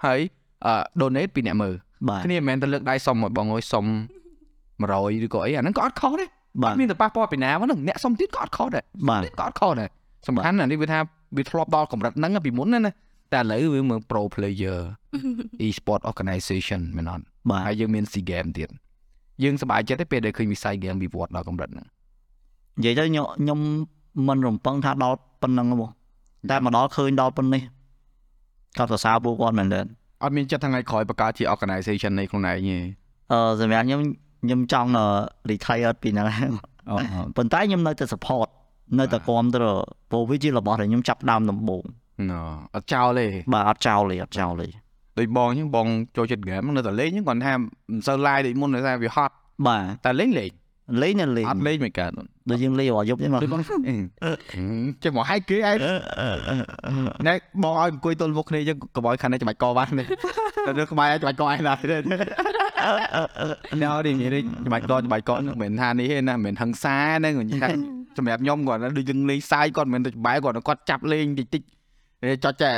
ហើយអឺ donate ពីអ្នកមើលបាទ គ្នាមិនមែនទៅលើកដៃសុំឲ្យបងអើយសុំ100ឬក៏អីអាហ្នឹងក៏អត់ខុសដែរបាទមានតែប៉ះពាល់ពីណាមកហ្នឹងអ្នកសុំទៀតក៏អត់ខុសដែរបាទក៏អត់ខុសដែរសំខាន់ណាស់នេះវាថាវាធ្លាប់ដល់កម្រិតហ្នឹងពីមុនណាណាតែឥឡូវវាមើល pro player e-sport organization មែនអត់បាទហើយយើងមាន SEA game ទៀតយើងសប្បាយចិត្តទេពេលដែលឃើញវិស័យ game វិវត្តដល់កម្រិតហ្នឹងនិយាយទៅខ្ញុំខ្ញុំមិនរំពឹងថាដល់ប៉ុណ្្នឹងទេបងតែមកដល់ឃើញដល់ប៉ុណ្នេះគាត់សរសើរពួកគាត់មែនទេ អត់មានចិត្តថ្ងៃក្រោយបង្កើតជា organization នៃខ្លួនឯងទេអឺសម្រាប់ខ្ញុំខ្ញុំចង់អឺ retire ពីហ្នឹងហើយអូប៉ុន្តែខ្ញុំនៅតែ support នៅតែគ្រប់គ្រងព្រោះវាជារបស់ដែលខ្ញុំចាប់ផ្ដើមដំបូងណ៎អត់ចោលទេបាទអត់ចោលទេអត់ចោលទេដូចបងអញ្ចឹងបងចូលចិត្ត game នៅតែលេងអញ្ចឹងគាត់ថាមិនសូវ live ដូចមុនដោយសារវាហត់បាទតែលេងលេង លេងនៅលេងអត់លេងមិនកើតដូចយើងលេងរាល់យប់ទេមកដូចបងចេះមកឲ្យគេឯងណែបងឲ្យអង្គុយទល់មុខគ្នាអញ្ចឹងកុំឲ្យខាងនេះច្បាច់កបានទេតែនៅក្បែរច្បាច់កឯណាទេណ៎នេះមានច្បាច់កច្បាច់កហ្នឹងមិនមែនថានេះទេណាមិនមែនហឹង្សាហ្នឹងនិយាយថាសម្រាប់ខ្ញុំគាត់ដូចយើងលេងសាយគាត់មិនមែនទៅបែរគាត់គាត់ចាប់លេងតិចតិចចុចចែ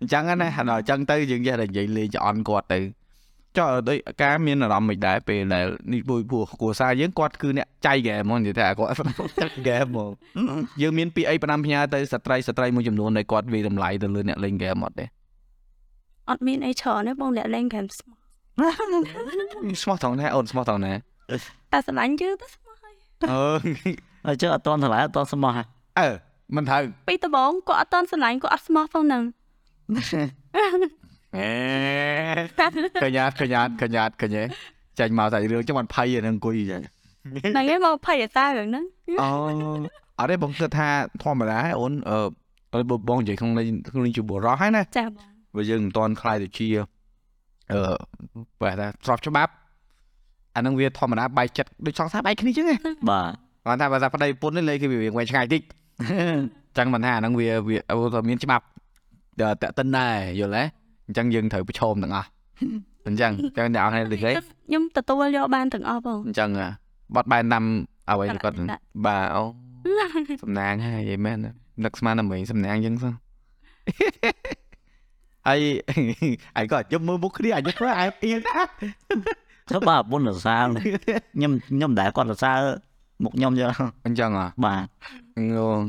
អញ្ចឹងណាដល់អញ្ចឹងទៅយើងចេះតែនិយាយលេងចអន់គាត់ទៅ ចុះដូចការមានអារម្មណ៍មិនដែរពេលដែលនេះពួកពួកគ្រួសារយើងគាត់គឺអ្នកចៃហ្គេមហ្មងនិយាយថាគាត់ហ្គេមហ្មងយើងមានពីអីបណ្ដាំផ្ញើទៅស្ត្រីស្ត្រីមួយចំនួនដែលគាត់វាតម្លៃទៅលើអ្នកលេងហ្គេមអត់ទេអត់មានអីច្រើនទេបងអ្នកលេង game ស្មោះស្មោះត្រង់ណាអូនស្មោះត្រង់ណាតែស្រឡាញ់យើងទៅស្មោះហើយអឺហើយចុះអត់តន់ថ្លៃអត់តន់ស្មោះហ่ะអឺមិនត្រូវពីដំបងគាត់អត់តន់ស្រឡាញ់គាត់អត់ស្មោះផងហ្នឹង អេកញ្ញាតកញ្ញាតកញ្ញាតកញ្ញាចាញ់មកតែរឿងចឹងមិនភ័យទេនឹងអង្គុយចឹងហ្នឹងឯងមកភ័យអាសារឿងហ្នឹងអូអត់ទេបងគិតថាធម្មតាអូនអឺតែបើបងនិយាយក្នុងនេះក្នុងនេះជាបុរសហើយណាចាបងបើយើងមិនតន់ខ្លាយទៅជាអឺបែរថាស្របច្បាប់អានឹងវាធម្មតាបែកចិត្តដូចសង្សារបែកគ្នាចឹងឯងបាទគាត់ថាបើថាប្តីប្រពន្ធនេះលេខគឺវាវែងឆ្ងាយតិចចឹងមិនថាអានឹងវាវាអូមានច្បាប់តតតិនដែរយល់ទេ អញ្ចឹងយើងត្រូវប្រឈមទាំងអស់អញ្ចឹងចឹងអ្នកអរគ្នាលេខអីខ្ញុំទទួលយកបានទាំងអស់បងអញ្ចឹងហ่ะបត់បែនដាំអ្វីគាត់ដាក់បាទអូសំណាងហើយនិយាយមែននឹកស្មានតែមិញសំណាងអញ្ចឹងសោះហើយអញក៏ជុំមើលមុខគ្នាអញធ្វើអែបអៀនណាទៅបាទបុនសរសើរខ្ញុំខ្ញុំមិនដែលគាត់សរសើរមុខខ្ញុំចឹងអញ្ចឹងហ៎បាទងង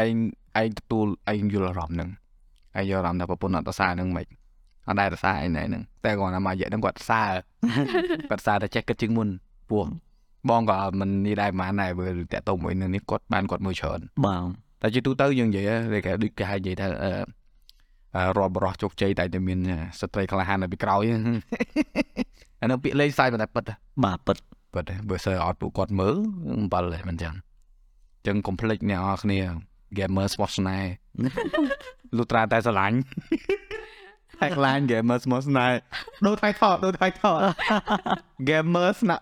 ឯងឯងទទួលឯងយល់អារម្មណ៍ហ្នឹង ឯងយល់អារម្មណ៍ថាប្រពន្ធអត់ប្រសើរហ្នឹងមិនអត់ដែរប្រសើរឯងហ្នឹងតែគាត់ថាមកនិយាយហ្នឹងគាត់ប្រសើរគាត់ប្រសើរតែចេះគិតជាងមុនពោះបងក៏មិននេះដែរប៉ុន្មានដែរបើតាក់ទងមួយនឹងនេះគាត់បានគាត់មើលច្រើនបាទតែជាទូទៅយើងនិយាយតែគេដូចគេហៅនិយាយថាអឺអឺរាប់បរោះជោគជ័យតែតែមានស្ត្រីក្លាហាននៅពីក្រោយអានោះពាក្យលេងសាយប៉ុន្តែពិតបាទពិតពិតបើសើអត់ពួកគាត់មើលអំបិលទេមិនចឹងចឹងកុំភ្លេចអ្នកនរគ្នា gamer ស្មោះស្នេហ៍លុត្រាតែស្រឡាញ់តែខ្លាញ់ gamer ស្មោះស្នេហ៍ដូចថៃថតដូចថៃថត gamer ស្នា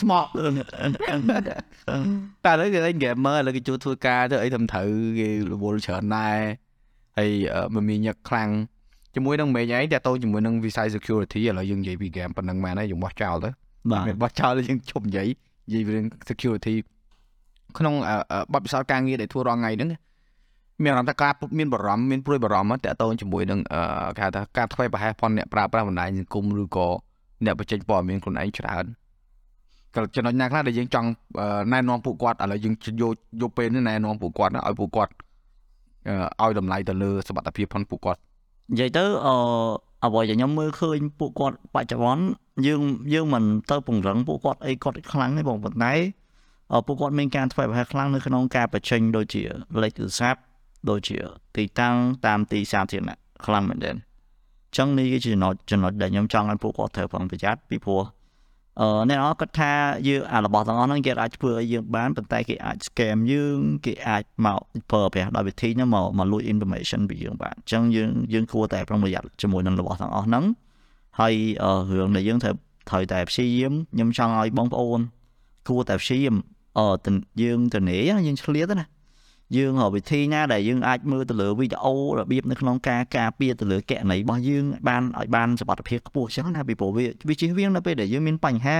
ស្មោះតែឥឡូវគេលេង gamer ឥឡូវគេជួយធ្វើការទៅអីធ្វើត្រូវគេរវល់ច្រើនដែរហើយអឺមមាញឹកខ្លាំងជាមួយនឹងមេញឯងតាក់ទងជាមួយនឹងវិស័យ security ឥឡូវយើងនិយាយពី game ប៉ុណ្ណឹងមែនហើយយើងបោះចោលទៅបាទមានបោះចោលយើងជប់និយាយនិយាយពីរឿង security ក្នុងអឺអឺបទពិសោធន៍ការងារដែលធ្វើរាល់ថ្ងៃហ្នឹង មានអារម្មណ៍ថាការមានបារម្ភមានព្រួយបារម្ភតាក់ទងជាមួយនឹងអឺគេហៅថាការធ្វើប្រហែសផនអ្នកប្រើប្រាស់បណ្ដាញសង្គមឬក៏អ្នកបញ្ចេញព័ត៌មានខ្លួនឯងច្រើនក៏ចំណុចណាខ្លះដែលយើងចង់អឺណែនាំពួកគាត់ឥឡូវយើងយកយកពេលនេះណែនាំពួកគាត់ណាឲ្យពួកគាត់អឺឲ្យតម្លៃទៅលើសមត្ថភាពផងពួកគាត់និយាយទៅអឺអ្វីដែលខ្ញុំមើលឃើញពួកគាត់បច្ចុប្បន្នយើងយើងមិនទៅពង្រឹងពួកគាត់អីគាត់ខ្លាំងទេបងប៉ុន្តែអឺពួកគាត់មានការធ្វើប្រហែលខ្លាំងនៅក្នុងការបញ្ចេញដូចជាលេខទូរស័ព្ទ ដូចជាទីតាំងតាមទីសាធារណៈខ្លាំងមែនទែនអញ្ចឹងនេះគឺជាចំណុចចំណុចដែលខ្ញុំចង់ឲ្យពួកគាត់ត្រូវប្រុងប្រយ័ត្នពីព្រោះអឺអ្នកនរគាត់ថាយើងអារបស់ទាំងអស់ហ្នឹងគេអាចធ្វើឲ្យយើងបានប៉ុន្តែគេអាច scam យើងគេអាចមកប្រើប្រាស់ដោយវិធីហ្នឹងមកមកលួច information ពីយើងបានអញ្ចឹងយើងយើងគួរតែប្រុងប្រយ័ត្នជាមួយនឹងរបស់ទាំងអស់ហ្នឹងហើយអឺរឿងដែលយើងត្រូវត្រូវតែព្យាយាមខ្ញុំចង់ឲ្យបងប្អូនគួរតែព្យាយាមអឺទៅយើងទៅនេះយើងឆ្លៀតណា យើងរកវិធីណាដែលយើងអាចមើលទៅលើវីដេអូរបៀបនៅក្នុងការការពារទៅលើកណនីរបស់យើងបានឲ្យបានសុវត្ថិភាពខ្ពស់អញ្ចឹងណាពីព្រោះវាវាជិះវៀងនៅពេលដែលយើងមានបញ្ហា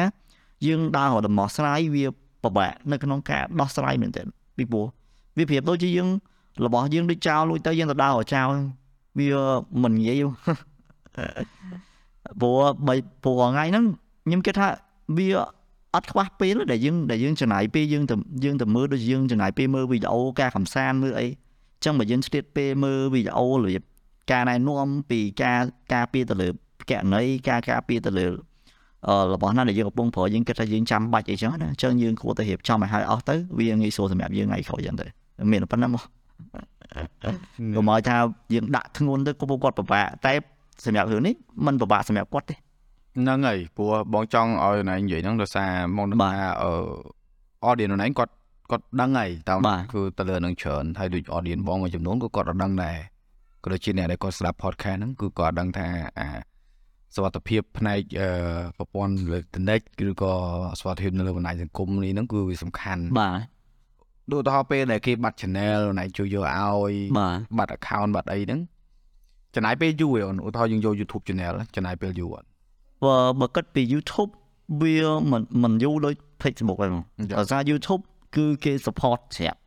យើងដើររកដំណោះស្រាយវាពិបាកនៅក្នុងការដោះស្រាយមែនទែនពីព្រោះវាប្រៀបដូចជាយើងរបស់យើងដូចចោលលួចទៅយើងទៅដើររកចោលវាមិនងាយព្រោះបីព្រោះថ្ងៃហ្នឹងខ្ញុំគិតថាវា អត់ខ្វះពេលដែលយើងដែលយើងចំណាយពេលយើងទៅយើងទៅមើលដូចយើងចំណាយពេលមើលវីដេអូការកំសាន្តមើលអីអញ្ចឹងបើយើងឆ្លៀតពេលមើលវីដេអូរបៀបការណែនាំពីការការពារទៅលើកណីការការពារទៅលើអឺរបស់ណាដែលយើងកំពុងប្រើយើងគិតថាយើងចាំបាច់អីចឹងណាអញ្ចឹងយើងគួរតែរៀបចំឲ្យហើយអស់ទៅវាងាយស្រួលសម្រាប់យើងថ្ងៃក្រោយចឹងទៅមានប៉ុណ្ណឹងមកកុំឲ្យថាយើងដាក់ធ្ងន់ទៅគាត់គាត់ពិបាកតែសម្រាប់រឿងនេះมันពិបាកសម្រាប់គាត់ទេ ហ្នឹងហើយព្រោះបងចង់ឲ្យណៃនិយាយហ្នឹងដោយសារមកដឹងថាអឺ audience ណៃគាត់គាត់ដឹងហើយតើបាទគឺទៅលើនឹងច្រើនហើយដូច audience បងមួយចំនួនក៏គាត់អត់ដឹងដែរក៏ដូចជាអ្នកដែលគាត់ស្ដាប់ podcast ហ្នឹងគឺគាត់អត់ដឹងថាអាសុវត្ថិភាពផ្នែកអឺប្រព័ន្ធលើទំនេរឬក៏សុវត្ថិភាពនៅលើបណ្ដាញសង្គមនេះហ្នឹងគឺវាសំខាន់បាទដូចឧទាហរណ៍ពេលដែលគេបាត់ channel ណៃជួយយកឲ្យបាទបាត់ account បាត់អីហ្នឹងចំណាយពេលយូរឯអូនឧទាហរណ៍យើងយក YouTube channel ចំណាយពេលយូរអត់ បើបើគិតពី YouTube វាមិនមិនយូរដូច Facebook ទេហ្មងចា៎ដោយសារ YouTube គឺគេ support ស្រាប់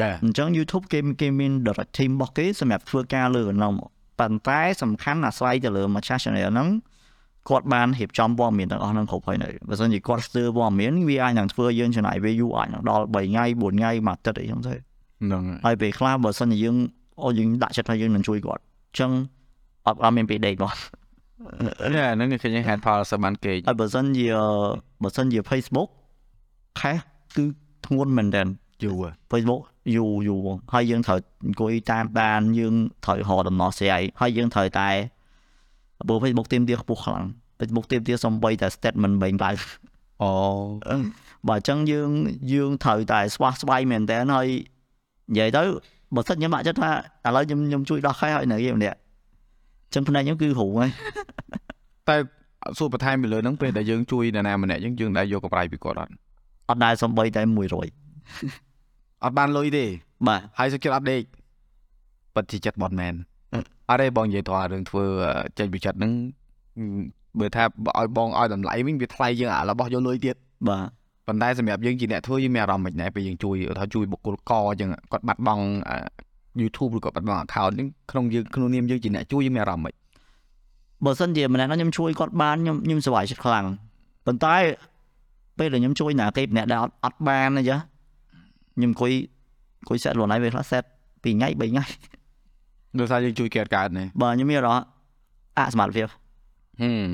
ចាអញ្ចឹង YouTube គេគេមាន direct team របស់គេសម្រាប់ធ្វើការលើកណ្ដុំប៉ុន្តែសំខាន់អាស្រ័យទៅលើម្ចាស់ channel ហ្នឹងគាត់បានរៀបចំព័ត៌មានទាំងអស់ហ្នឹងគ្រប់ហើយនៅបើមិនជាគាត់ស្ទើរព័ត៌មានវាអាចនឹងធ្វើយើងចំណាយពេលយូរអាចនឹងដល់3ថ្ងៃ4ថ្ងៃមួយអាទិត្យអីចឹងទៅហ្នឹងហើយហើយពេលខ្លះបើសិនជាយើងអូយើងដាក់ចិត្តថាយើងនឹងជួយគាត់អញ្ចឹងអត់អត់មានពេលដេកបង នេះហ្នឹងគេឃើញហេតុផលសបានគេហើយបើសិនជាបើសិនជា Facebook ខេះគឺធ្ងន់មែនតើយូរ Facebook យូរយូរហ្មងហើយយើងត្រូវអង្គុយតាមដានយើងត្រូវរកដំណោះស្រាយហើយយើងត្រូវតែបើ Facebook ទៀមទាខ្ពស់ខ្លាំង Facebook ទៀមទាសំបីតែ statement បែងឡើងអូបើអញ្ចឹងយើងយើងត្រូវតែស្វះស្វែងមែនតើហើយនិយាយទៅបើសិនខ្ញុំអត់ចិត្តថាឥឡូវខ្ញុំខ្ញុំជួយដោះខេះឲ្យនៅគេម្នាក់អញ្ចឹងផ្នែកខ្ញុំគឺគ្រូហើយតែសួរបន្ថែមពីលើហ្នឹងពេលដែលយើងជួយនរណាម្នាក់យើងយើងដែរយកកម្រៃពីគាត់អត់អត់ដែរសំបីតែ100អត់បានលុយទេបាទហើយសុខចិត្តអត់ដេកពិតជាចិត្តបត់មែនអត់ទេបងនិយាយទៅអារឿងធ្វើចេញពីចិត្តហ្នឹងបើថាបើឲ្យបងឲ្យតម្លៃវិញវាថ្លៃជាងអារបស់យកលុយទៀតបាទប៉ុន្តែសម្រាប់យើងជាអ្នកធ្វើយើងមានអារម្មណ៍មិនដែរពេលយើងជួយថាជួយបុគ្គលកអញ្ចឹងគាត់បាត់បង់ YouTube ឬក៏បាត់បង់ account ហ្នឹងក្នុងយើងក្នុងនាមយើងជាអ្នកជួយយើងមានអារម្មណ៍មិនបើសិនជាម្នាក់ណាខ្ញុំជួយគាត់បានខ្ញុំខ្ញុំសប្បាយចិត្តខ្លាំងប៉ុន្តែពេលដែលខ្ញុំជួយណាគេម្នាក់ដែលអត់អត់បានអញ្ចឹងខ្ញុំអង្គុយអង្គុយ set ខ្លួនឯងពេលខ្លះ set 2ថ្ងៃ3ថ្ងៃដោយសារយើងជួយគេអត់កើតនេះបាទខ្ញុំមានអារម្មណ៍អសមត្ថភាពហឹម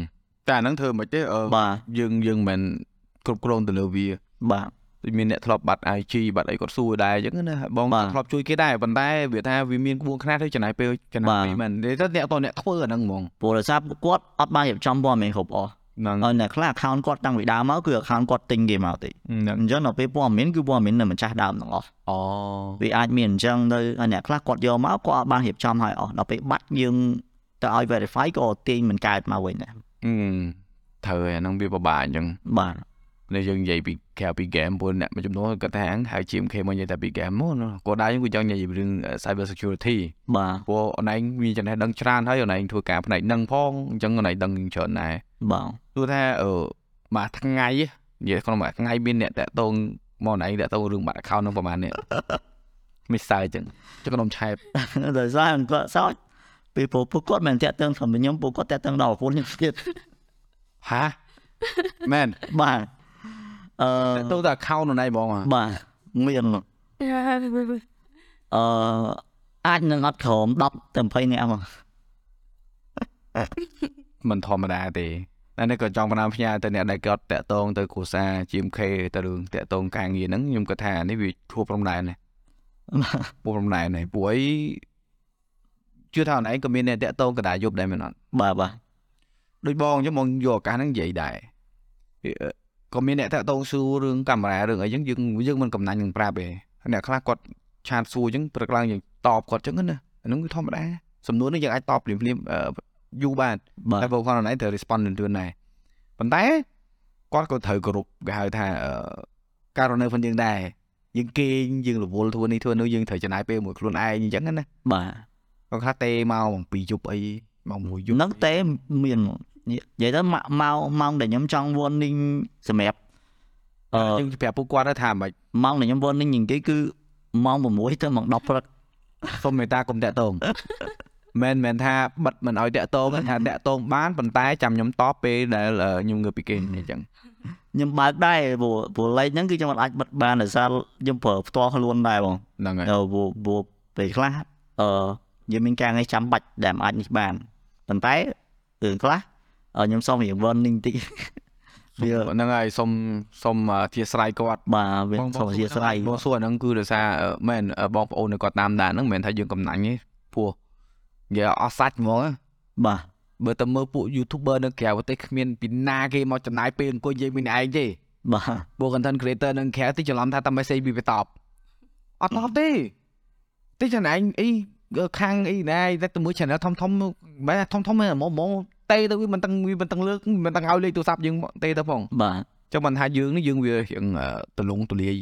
តែអាហ្នឹងធ្វើមិនទេអឺបាទយើងយើងមិនមែនគ្រប់គ្រងទៅលើវាបាទ ដូចមានអ្នកធ្លាប់បាត់ IG បាត់អីគាត់សួរដែរអញ្ចឹងណាបងបាទធ្លាប់ជួយគេដែរប៉ុន្តែវាថាវាមានក្បួនខ្នាតទៅចំណាយពេលចំណាយបាទពេលមែនទេទៅអ្នកតអ្នកធ្វើអាហ្នឹងហ្មងព្រោះដោយសារពួកគាត់អត់បានរៀបចំព័ត៌មានគ្រប់អស់ហ្នឹងហើយអ្នកខ្លះ account គាត់តាំងពីដើមមកគឺ account គាត់ទិញគេមកទេហ្នឹងអញ្ចឹងដល់ពេលព័ត៌មានគឺព័ត៌មាននៅម្ចាស់ដើមទាំងអស់អូវាអាចមានអញ្ចឹងទៅហើយអ្នកខ្លះគាត់យកមកគាត់អត់បានរៀបចំឲ្យអស់ដល់ពេលបាត់យើងទៅឲ្យ verify ក៏ទាញមិនកើតមកវិញដែរអឺត្រូវហើយអាហ្នឹងវាពិបាកអញ្ចឹងបាទ នេះយើងនិយាយពីក្រៅពី game ព្រោះអ្នកមួយចំនួនគាត់ថាហៅ GMK មកនិយាយតែពី game មកគាត់ដែរយើងគឺចង់និយាយពីរឿង cyber security បាទព្រោះអូនឯងមានចំណេះដឹងច្រើនហើយអូនឯងធ្វើការផ្នែកហ្នឹងផងអញ្ចឹងអូនឯងដឹងច្រើនដែរបាទទោះថាអឺមួយថ្ងៃនិយាយក្នុងមួយថ្ងៃមានអ្នកតាក់ទងមកអូនឯងតាក់ទងរឿងបាត់ account ហ្នឹងប្រហែលនេះមិនសើអញ្ចឹងចុះខ្ញុំឆែបដោយសារគាត់សោចពេលពួកពួកគាត់មិនតាក់ទងធំខ្ញុំពួកគាត់តាក់ទងដល់ប្រពន្ធខ្ញុំទៀតហាមែនបាទ អឺទៅតែ account អូនឯងហ្មងហ៎បាទមានអឺអាចនឹងអត់ក្រោម10ទៅ20នាក់មកមិនធម្មតាទេតែនេះក៏ចង់បណ្ដាំផ្ញើទៅអ្នកដែលគាត់តាក់ទងទៅគ្រួសារ GMK ទៅរឿងតាក់ទងការងារហ្នឹងខ្ញុំគាត់ថានេះវាធួព្រំដែនណាពួព្រំដែននេះព្រោះអីជឿថាអូនឯងក៏មានអ្នកតាក់ទងកណ្ដាលយប់ដែរមែនអត់បាទបាទដូចបងអញ្ចឹងបងយកឱកាសហ្នឹងនិយាយដែរវាអឺ ក៏មានអ្នកតាក់ទងសួររឿងកាមេរ៉ារឿងអីចឹងយើងយើងមិនកំណាញ់នឹងប្រាប់ទេហើយអ្នកខ្លះគាត់ឆាតសួរចឹងព្រឹកឡើងយើងតបគាត់ចឹងណាអាហ្នឹងគឺធម្មតាសំណួរនេះយើងអាចតបភ្លាមភ្លាមៗអឺយូរបានបាទហើយបងផងណៃត្រូវ respond លឿនៗដែរប៉ុន្តែគាត់ក៏ត្រូវគោរពគេហៅថាអឺការរស់នៅផងយើងដែរយើងគេងយើងរវល់ធ្វើនេះធ្វើនោះយើងត្រូវចំណាយពេលមួយខ្លួនឯងអញ្ចឹងណាបាទគាត់ថាទេមកអំពីយប់អីមកមួយយប់ហ្នឹងទេមាន និយាយទៅម៉ោងម៉ោងម៉ោងដែលខ្ញុំចង់ warning សម្រាប់អឺយើងប្រាប់ពួកគាត់ទៅថាមិនម៉ោងដែលខ្ញុំ warning និយាយគឺម៉ោង6ទៅម៉ោង10ព្រឹកសុំមេត្តាកុំតាក់ទងមិនមែនថាបិទមិនឲ្យតាក់ទងទេថាតាក់ទងបានប៉ុន្តែចាំខ្ញុំតបពេលដែលអឺខ្ញុំងើបពីគេងអញ្ចឹងខ្ញុំបើកដែរព្រោះព្រោះលេខហ្នឹងគឺខ្ញុំអត់អាចបិទបានដោយសារខ្ញុំប្រើផ្ទាល់ខ្លួនដែរបងហ្នឹងហើយអឺព្រោះព្រោះពេលខ្លះអឺយើងមានការងារចាំបាច់ដែលមិនអាចនេះបានប៉ុន្តែរឿងខ្លះអឺ ខ្ញុំសូមរៀង warning តិចវាហ្នឹងហើយសុំសុំអធិស្ឋានគាត់បាទវាសូមអធិស្ឋានបងសួរហ្នឹងគឺដោយសារអឺមែនអឺបងប្អូននៅគាត់តាមដានហ្នឹងមិនមែនថាយើងកំណាញ់ទេព្រោះនិយាយអស់សាច់ហ្មងណាបាទបើតែមើលពួក YouTuber នៅក្រៅប្រទេសគ្មានពីណាគេមកចំណាយពេលអង្គុយនិយាយមួយឯងទេបាទពួក content creator នៅក្រៅទីច្រឡំថាតែ message ពីវាតបអត់តបទេទីចំណាយអីខាងអីណែតែទៅមើល channel ធំធំបែរធំធំហ្មងហ្មង ទេទៅវាមិនទាំងវាមិនទាំងលើកមិនទាំងឲ្យលេខទូរស័ព្ទយើងទេទៅផងបាទចឹងមិនថាយើងនេះយើងវារៀងទលងទលាយ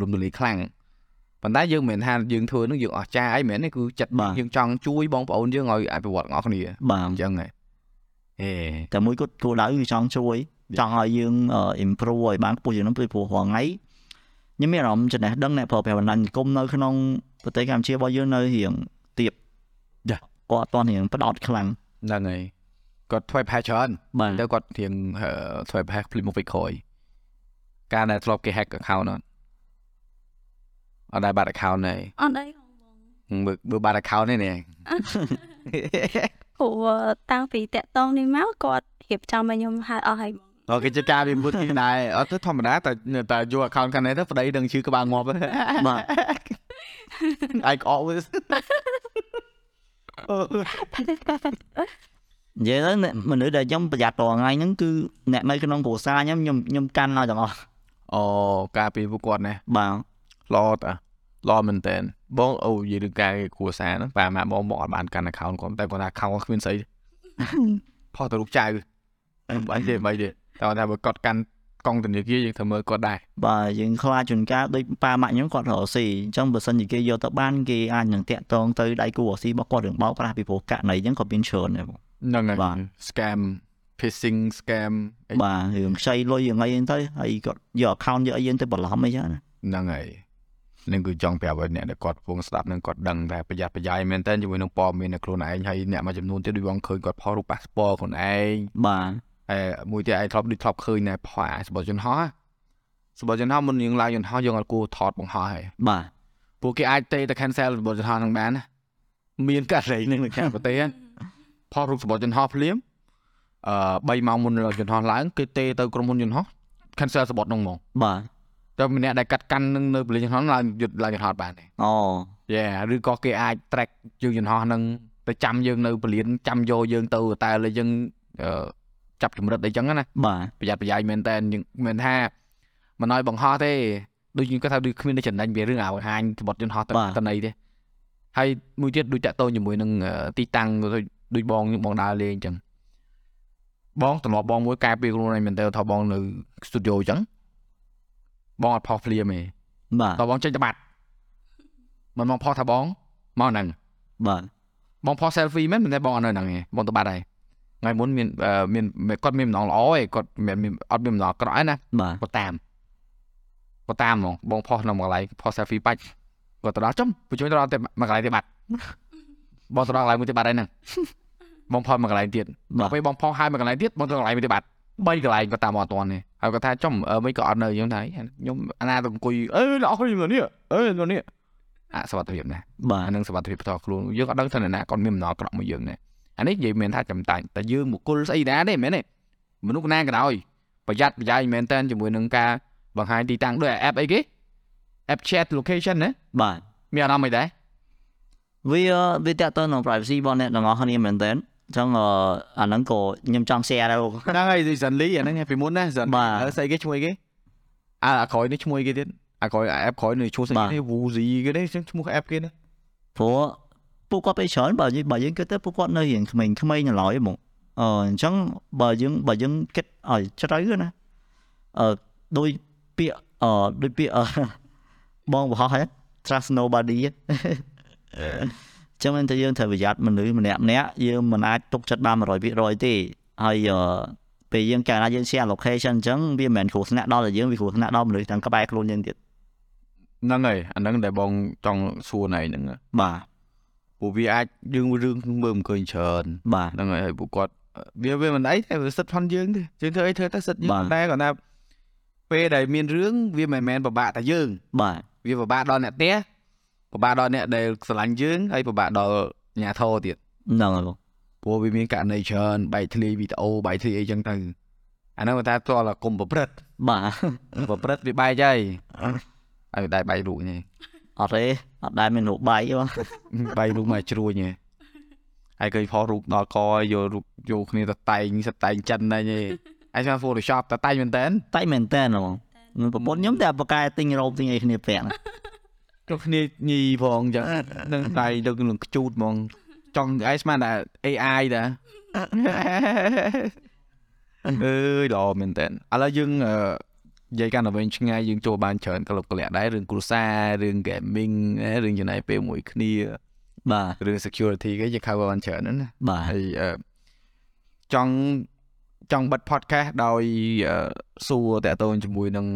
លំទលាយខ្លាំងប៉ុន្តែយើងមិនមែនថាយើងធ្វើនឹងយើងអស់ចាអីមែនទេគឺចិត្តយើងចង់ជួយបងប្អូនយើងឲ្យអភិវឌ្ឍទាំងអស់គ្នាបាទអញ្ចឹងហ៎ហេតែមួយគត់គោលដៅគឺចង់ជួយចង់ឲ្យយើងអឺ improve ឲ្យបានខ្ពស់ជាងនោះពីព្រោះរាល់ថ្ងៃខ្ញុំមានអារម្មណ៍ចំណេះដឹងអ្នកប្រើប្រាស់បណ្ដាញសង្គមនៅក្នុងប្រទេសកម្ពុជារបស់យើងនៅរៀងទៀបគាត់អត់ទាន់រៀងផ្ដោតខ្លាំងហ្នឹងហើយ គាត់ធ្វើផែច្រើនបាទទៅគាត់រៀងអឺធ្វើផែភ្លីមកវិញក្រោយការដែលធ្លាប់គេ hack account អត់អត់ដែរបាត់ account ទេអត់អីផងបងមើលមើលបាត់ account ទេនេះព្រោះតាំងពីតាក់តងនេះមកគាត់រៀបចំឲ្យខ្ញុំហៅអស់ហើយបងអូគេជាការវាមុតទីដែរអត់ទៅធម្មតាតែតែយក account ខាងនេះទៅប្តីដឹងឈឺក្បាលងាប់បាទអាយក្អកវា និយាយទៅអ្នកមនុស្សដែលខ្ញុំប្រយ័ត្នរាល់ថ្ងៃហ្នឹងគឺអ្នកនៅក្នុងគ្រួសារខ្ញុំខ្ញុំខ្ញុំកាន់ឲ្យទាំងអស់អូការពីពួកគាត់ណាបាទល្អតាល្អមែនតើបងអូនិយាយរឿងការគ្រួសារហ្នឹងប៉ាម៉ាក់បងមកអត់បានកាន់ account គាត់តែគាត់ថា account គាត់គ្មានស្អីទេផុសទៅរូបចៅអីទេមិនទេតែគាត់ថាបើគាត់កាន់កង់ធនាគារយើងត្រូវមើលគាត់ដែរបាទយើងខ្លាចជួនកាលដូចប៉ាម៉ាក់ខ្ញុំគាត់រកស៊ីអញ្ចឹងបើសិនជាគេយកទៅបានគេអាចនឹងតាក់ទងទៅដៃគូរកស៊ីរបស់គាត់រឿងបោកប្រាស់ពីព្រោះករណីអញ្ចឹងក៏មានច្រើនដែរបង ហ្នឹងហើយបាទ scam phishing scam អីបាទរឿងខ្ចីលុយយ៉ាងអីហ្នឹងទៅហើយគាត់យក account យកអីយើងទៅបន្លំអីចឹងណាហ្នឹងហើយនឹងគឺចង់ប្រាប់ឲ្យអ្នកដែលគាត់កំពុងស្ដាប់នឹងគាត់ដឹងថាប្រយ័ត្នប្រយែងមែនតើជាមួយនឹងព័ត៌មាននៅខ្លួនឯងហើយអ្នកមួយចំនួនទៀតដូចបងឃើញគាត់ផុសរូប passport ខ្លួនឯងបាទហើយមួយទៀតឯងធ្លាប់ដូចធ្លាប់ឃើញណែផុសអាសបយន្តហោះសបយន្តហោះមុនយើងឡើងយន្តហោះយើងអត់គួរថតបង្ហោះហើយបាទពួកគេអាចទេតែ cancel សបយន្តហោះនឹងបានណាមានករណីនឹងនៅខាងប្រទេសហ្នឹង ផុសរូបសបយន្តហោះភ្លាមអឺ3ម៉ោងមុនយន្តហោះឡើងគេទេទៅក្រុមហ៊ុនយន្តហោះ cancel សបត់ហ្នឹងហ្មងបាទតែម្នាក់ដែលកាត់កាន់នឹងនៅពលិយន្តហោះឡើងយុទ្ធឡើងយន្តហោះបានទេអូយេឬក៏គេអាច track យើងយន្តហោះហ្នឹងទៅចាំយើងនៅពលានចាំយកយើងទៅតែលើយើងអឺចាប់ចម្រិតអីចឹងណាបាទប្រយ័ត្នប្រយែងមែនតើយើងមិនថាមិនឲ្យបង្ហោះទេដូចយើងគាត់ថាដូចគ្មានតែចំណេញពីរឿងឲ្យហាញច្បត់យន្តហោះទៅតន័យទេហើយមួយទៀតដូចតាក់ទងជាមួយនឹងអឺទីតាំង ដូចដូចបងបងដើរលេងចឹងបងតំណបងមួយកែពីខ្លួនឯងមែនតើថាបងនៅ studio ចឹងបងអត់ផុសភ្លាមទេបាទតើបងចេញទៅបាត់មិនបងផុសថាបងមកហ្នឹងបាទបងផុស selfie មែនមិនតែបងអត់នៅហ្នឹងទេបងទៅបាត់ហើយថ្ងៃមុនមានអឺមានគាត់មានម្ដងល្អឯងគាត់មានមានអត់មានម្ដងអាក្រក់ឯណាបាទគាត់តាមគាត់តាមហ្មងបងផុសនៅមួយកន្លែងផុស selfie បាច់គាត់ទៅដល់ចំបញ្ជួយទៅដល់ទៅមួយកន្លែងទៀតបាត់ បងទៅដល់កន្លែងមួយទៀតបាត់ហើយហ្នឹងបងផុសមួយកន្លែងទៀតបាទពេលបងផុសហើយមួយកន្លែងទៀតបងទៅកន្លែងមួយទៀតបាត់បីកន្លែងគាត់តាមមកអត់ទាន់ទេហើយគាត់ថាចំអឺមិនក៏អត់នៅខ្ញុំថាខ្ញុំអាណាទៅអង្គុយអឺអស់គ្នានេះអឺនេះអសុវត្ថិភាពណាបាទអានឹងសុវត្ថិភាពផ្ទាល់ខ្លួនយើងអត់ដឹងថានរណាគាត់មានអំណរអាក្រក់មួយយើងដែរអានេះនិយាយមិនថាចំតាញ់តែយើងបុគ្គលស្អីណាទេមែនទេមនុស្សណាក៏ដោយប្រយ័ត្នប្រយែងមែនតើជាមួយនឹងការបង្ហាញទីតាំងដូច app អីគេ app chat location ណាបាទមានអារម្មណ៍អីដែរ វាវាតាក់ទងនឹង privacy របស់អ្នកទាំងអស់គ្នាមែនតើអញ្ចឹងអឺអាហ្នឹងក៏ខ្ញុំចង់ share ដែរបងហ្នឹងហើយ Zen Lee អាហ្នឹងឯងពីមុនណា Zen បាទហើយស្អីគេឈ្មោះអីគេអាអាក្រោយនេះឈ្មោះអីគេទៀតអាក្រោយ app ក្រោយនេះឈ្មោះស្អីបាទគេ Woozy គេទេឈ្មោះ app គេណាព្រោះពួកគាត់ពេលច្រើនបើយើងបើយើងគិតទៅពួកគាត់នៅរៀងក្មេងៗនៅឡើយហ្មងអឺអញ្ចឹងបើយើងបើយើងគិតឲ្យជ្រៅណាអឺដូចពាក្យអឺដូចពាក្យអឺបងបរោះហ៎ trust nobody ចឹងមិនថាយើងត្រូវប្រយ័ត្នមនុស្សម្នាក់ម្នាក់យើងមិនអាចទុកចិត្តបាន100%ទេហើយអឺពេលយើងកាលណាយើង share location អញ្ចឹងវាមិនមែនគ្រោះថ្នាក់ដល់តែយើងវាគ្រោះថ្នាក់ដល់មនុស្សទាំងក្បែរខ្លួនយើងទៀតហ្នឹងហើយអាហ្នឹងដែលបងចង់សួរណៃហ្នឹងបាទព្រោះវាអាចយើងរឿងមើលមិនឃើញច្រើនបាទហ្នឹងហើយហើយពួកគាត់វាវាមិនអីតែវាសិតផនយើងទេយើងធ្វើអីធ្វើទៅសិតយើងបាទតែគាត់ថាពេលដែលមានរឿងវាមិនមែនពិបាកតែយើងបាទវាពិបាកដល់អ្នកផ្ទះ ពិបាកដល់អ្នកដែលស្រឡាញ់យើងហើយពិបាកដល់អាជ្ញាធរទៀតហ្នឹងហើយបងព្រោះវាមានករណីច្រើនបែកធ្លាយវីដេអូបែកធ្លាយអីចឹងទៅអាហ្នឹងគាត់ថាតើកុំប្រព្រឹត្តបាទប្រព្រឹត្តវាបែកហើយហើយដែរបែករូបនេះអត់ទេអត់ដែលមានរូបបាយទេបងបែករូបមកជ្រួញហ៎ហើយឃើញផុសរូបដល់កឲ្យយករូបយកគ្នាទៅតែងសិតតែងចិនហ្នឹងឯងហើយស្មាន Photoshop តែតែងមែនតើតែមែនតើហ្មងប្រពន្ធខ្ញុំតែបកកែទិញរ៉ូបទិញអីគ្នាពាក់ ណាទៅគ្នាញីផងចឹងនឹងដៃទៅនឹងខ្ជូតហ្មងចង់ឯងស្មានតែ AI តាអើយល្អមែនតើឥឡូវយើងអឺនិយាយកាន់តែវិញឆ្ងាយយើងចូលបានច្រើនក្លុបក្លាក់ដែររឿងគ្រួសាររឿង gaming រឿងចំណាយពេលមួយគ្នាបាទរឿង security គេយើង cover បានច្រើនណាស់ណាបាទហើយអឺចង់ចង់បិទ podcast ដោយអឺសួរតើតូនជាមួយនឹង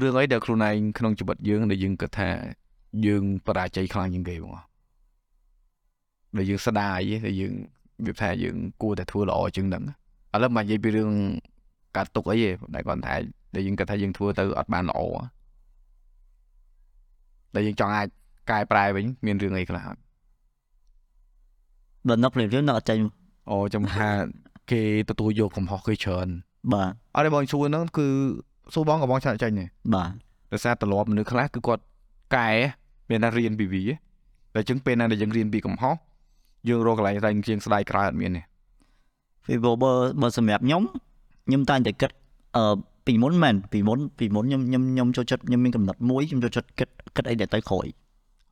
រឿងអីដែលខ្លួនឯងក្នុងជីវិតយើងដែលយើងគិតថាយើងបរាជ័យខ្លាំងជាងគេបងអស់ដែលយើងស្ដាយឯងដែលយើងវាថាយើងគួរតែធ្វើល្អជាងហ្នឹងឥឡូវមិននិយាយពីរឿងកាត់ទុកអីទេតែគាត់ថាដែលយើងគិតថាយើងធ្វើទៅអត់បានល្អដែលយើងចង់អាចកែប្រែវិញមានរឿងអីខ្លះអត់ដល់នឹករឿងយើងនឹកអត់ចេញអូចាំថាគេទទួលយកកំហុសគេច្រើនបាទអត់ទេបងសួរហ្នឹងគឺ សួរបងក៏បងឆ្លាតចាញ់ដែរបាទដោយសារត្រឡប់មនុស្សខ្លះគឺគាត់កែមានតែរៀនពីវាតែអញ្ចឹងពេលណាដែលយើងរៀនពីកំហុសយើងរកកន្លែងតែជាងស្ដាយក្រោយអត់មានទេពីព្រោះបើបើសម្រាប់ខ្ញុំខ្ញុំតែងតែគិតអឺពីមុនមែនពីមុនពីមុនខ្ញុំខ្ញុំខ្ញុំចូលចិត្តខ្ញុំមានកំណត់មួយខ្ញុំចូលចិត្តគិតគិតអីដែលទៅក្រោយ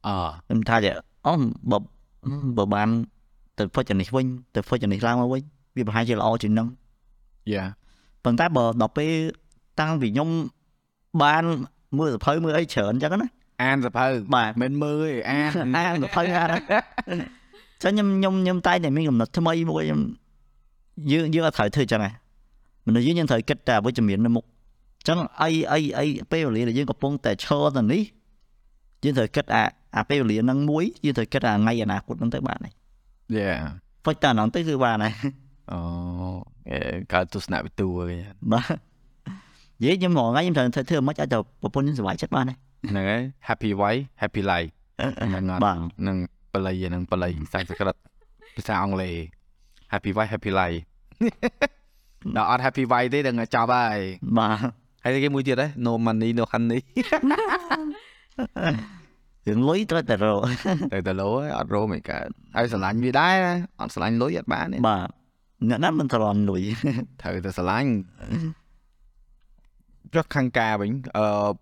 អខ្ញុំថាជាអូបើបើបានទៅធ្វើចំណនេះវិញទៅធ្វើចំណនេះឡើងមកវិញវាប្រហែលជាល្អជាងហ្នឹងយ៉ាប៉ុន្តែបើដល់ពេល តាំងពីខ្ញុំបានមើលសភៅមើលអីច្រើនអញ្ចឹងណាអានសភៅបាទមិនមើលទេអានអានសភៅអានចឹងខ្ញុំខ្ញុំខ្ញុំតែងតែមានកំណត់ថ្មីមួយខ្ញុំយើងយើងអត់ត្រូវធ្វើចឹងហ៎មនុស្សយើងយើងត្រូវគិតតែវិជ្ជមាននៅមុខចឹងអីអីអីពេលវេលាដែលយើងកំពុងតែឈរទៅនេះយើងត្រូវគិតអាអាពេលវេលាហ្នឹងមួយយើងត្រូវគិតអាថ្ងៃអនាគតហ្នឹងទៅបានហើយយ៉ាហ្វិចតែអាហ្នឹងទៅគឺបានហើយអូអេកើតទស្សនវិទូគេបាទ និយាយខ្ញុំរងថ្ងៃខ្ញុំត្រូវធ្វើធ្វើមិនអាចទៅប្រពន្ធខ្ញុំសុខចិត្តបានហើយហ្នឹងហើយ happy wife happy life ហ្នឹងអត់បាទនឹងបល័យហ្នឹងបល័យសាច់សក្រិតភាសាអង់គ្លេស happy wife happy life ដល់អត់ happy wife ទេដឹងតែចប់ហើយបាទហើយគេមួយទៀតហ៎ no money no honey រឿងលុយត្រូវតែរកទៅទៅលោហើយអត់រោមិនកើតហើយស្រឡាញ់វាដែរអត់ស្រឡាញ់លុយអត់បានទេបាទអ្នកណាមិនត្រឡន់លុយត្រូវតែស្រឡាញ់ ចុះខាងការវិញអឺ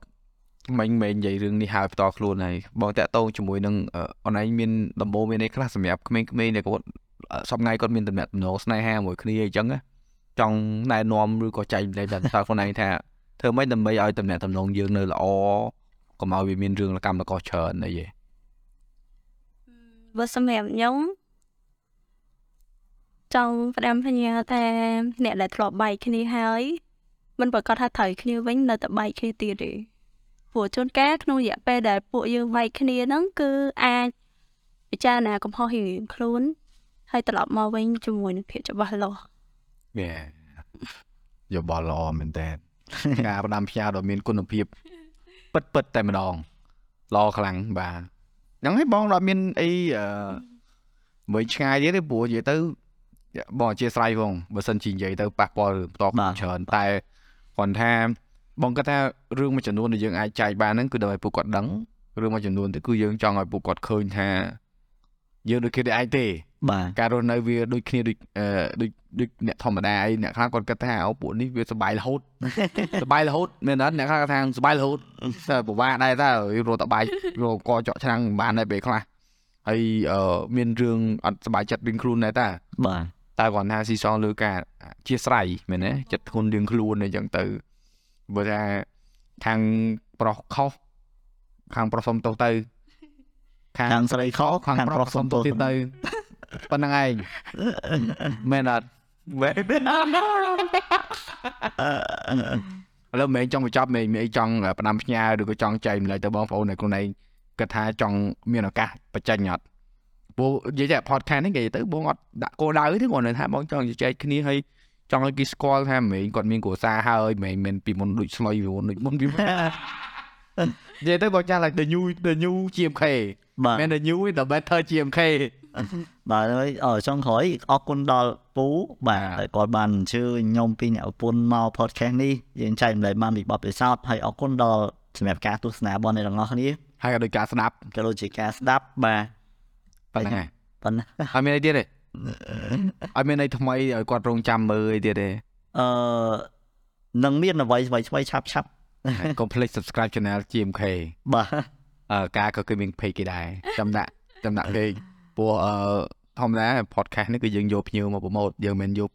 មិញមែននិយាយរឿងនេះហើយបន្តខ្លួនហើយបងតាក់តងជាមួយនឹងអឺអនឡាញមានដំបូងមានអីខ្លះសម្រាប់ក្មេងៗដែលគាត់អឺសប្ងៃគាត់មានតំណែងតំណងស្នេហាមួយគ្នាអញ្ចឹងណាចង់ណែនាំឬក៏ចែកម្លែកដល់តើខ្លួនឯងថាធ្វើម៉េចដើម្បីឲ្យតំណែងតំណងយើងនៅល្អកុំឲ្យវាមានរឿងកម្មលកោច្រើនអីទេបើសម្រាប់ខ្ញុំចង់ផ្ដាំផ្ញើថាអ្នកដែលធ្លាប់បែកគ្នាហើយ មិនប្រកាសថាត្រូវគ្នាវិញនៅតែបែកគ្នាទៀតទេព្រោះជួនកាលក្នុងរយៈពេលដែលពួកយើងបែកគ្នាហ្នឹងគឺអាចពិចារណាកំហុសរៀងៗខ្លួន ហើយត្រឡប់មកវិញជាមួយនឹងភាពច្បាស់លាស់យេយោបល់ល្អមែនតើការផ្ដាំផ្ញើដ៏មានគុណភាពពិតពិតតែម្ដងល្អខ្លាំងបាទហ្នឹងហើយបងដល់មានអីអឺមួយឆ្ងាយទៀតទេព្រោះនិយាយទៅបងអធិស្ឋានផងបើសិនជានិយាយទៅប៉ះពាល់រឿងបន្តខ្លួនច្រើនតែ គាត់ថាបងគាត់ថារឿងមួយចំនួនដែលយើងអាចចែកបានហ្នឹងគឺដើម្បីពួកគាត់ដឹងរឿងមួយចំនួនទៅគឺយើងចង់ឲ្យពួកគាត់ឃើញថាយើងដូចគេឯងទេបាទការរស់នៅវាដូចគ្នាដូចអឺដូចដូចអ្នកធម្មតាអីអ្នកខ្លះគាត់គិតថាអូពួកនេះវាសុបាយរហូតសុបាយរហូតមែនអត់អ្នកខ្លះគាត់ថាសុបាយរហូតតែពិបាកដែរតើរត់តបាយរកកចកឆ្នាំងមិនបានដែរពេលខ្លះហើយអឺមានរឿងអត់សុបាយចិត្តរៀងខ្លួនដែរតើបាទ តែគាត់ថាស៊ីសងលើការអធិស្ស្រ័យមែនទេចិត្តធ្ងន់រៀងខ្លួនអីចឹងទៅបើថាខាងប្រុសខុសខាងប្រុសសុំទោសទៅខាងខាងស្រីខុសខាងប្រុសសុំទោសទៀតទៅប៉ុណ្្នឹងឯងមែនអត់មែនឥឡូវមិនមែនចង់បញ្ចប់មិនមែនអីចង់ផ្ដាំផ្ញើឬក៏ចង់ចែកម្លែកទៅបងប្អូននៅខ្លួនឯងគិតថាចង់មានឱកាសបញ្ចេញអត់ ព្រោះនិយាយតែ podcast នេះគេទៅបងអត់ដាក់គោលដៅទេគាត់នៅថាបងចង់ជជែកគ្នាហើយចង់ឲ្យគេស្គាល់ថាមិនមែនគាត់មានគ្រួសារហើយមិនមែនពីមុនដូចស្លុយពីមុនដូចមុនពីមុននិយាយទៅបងចាស់ឡើង the new the new GMK បាទមែន the new the better GMK បាទហើយអឺចុងក្រោយអរគុណដល់ពូបាទបាទហើយគាត់បានអញ្ជើញខ្ញុំពីអ្នកប្រពន្ធមក podcast នេះយើងចែកម្លែកបានពីបទពិសោធន៍ហើយអរគុណដល់សម្រាប់ការទស្សនារបស់អ្នកទាំងអស់គ្នាហើយក៏ដូចការស្ដាប់ក៏ដូចជាការស្ដាប់បាទ ប៉ុណ្ណឹងហើយប៉ុណ្ណាអត់មានអីទៀតទេអត់មានអីថ្មីឲ្យគាត់រងចាំមើលអីទៀតទេអឺនឹងមានអ្វីអ្វីឆ្វៃឆាប់ឆាប់កុំភ្លេច subscribe channel GMK បាទអឺការក៏គឺមាន page គេដែរចាំដាក់ចាំដាក់ page ព្រោះអឺធម្មតា podcast នេះគឺយើងយកភ្ញៀវមកប្រម៉ូទយើងមិនមែនយក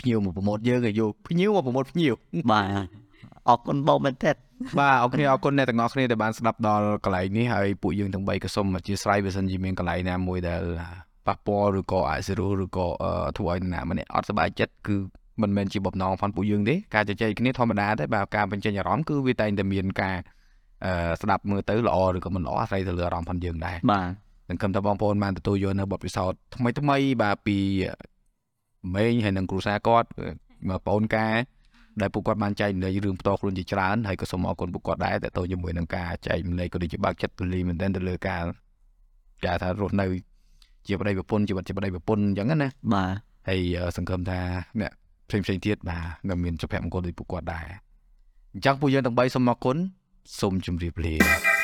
ភ្ញៀវមកប្រម៉ូទយើងទេយកភ្ញៀវមកប្រម៉ូទភ្ញៀវបាទ អរគុណបងមែនទេបាទអរគុណអរគុណអ្នកទាំងអស់គ្នាដែលបានស្ដាប់ដល់កន្លែងនេះហើយពួកយើងទាំង3ក៏សូមអធិស្ឋានបើសិនជាមានកន្លែងណាមួយដែលប៉ះពាល់ឬក៏អសិរោឬក៏អឺធ្វើឲ្យនរណាម្នាក់អត់សប្បាយចិត្តគឺមិនមែនជាបំណងផងពួកយើងទេការជជែកគ្នាធម្មតាទេបាទការបញ្ចេញអារម្មណ៍គឺវាតែងតែមានការអឺស្ដាប់មើលទៅល្អឬក៏មិនល្អអាស្រ័យទៅលើអារម្មណ៍ផងយើងដែរបាទសង្ឃឹមថាបងប្អូនបានទទួលយកនៅបទពិសោធន៍ថ្មីថ្មីៗបាទពីម៉េងហើយនិងគ្រូសាគាត់មកបងប្អូនការ ដែលពួកគាត់បានចែកម្លែករឿងផ្ទាល់ខ្លួនជាច្រើនហើយក៏សូមអរគុណពួកគាត់ដែរតទៅជាមួយនឹងការចែកម្លែកក៏ដូចជាបើកចិត្តទូលាយមែនទែនទៅលើការគេថារស់នៅជាប្តីប្រពន្ធជីវិតជាប្តីប្រពន្ធអញ្ចឹងណាបាទហើយអឺសង្ឃឹមថាអ្នកផ្សេងផ្សេងៗទៀតបាទនឹងមានសុភមង្គលដូចពួកគាត់ដែរអញ្ចឹងពួកយើងទាំង3សូមអរគុណសូមជម្រាបលា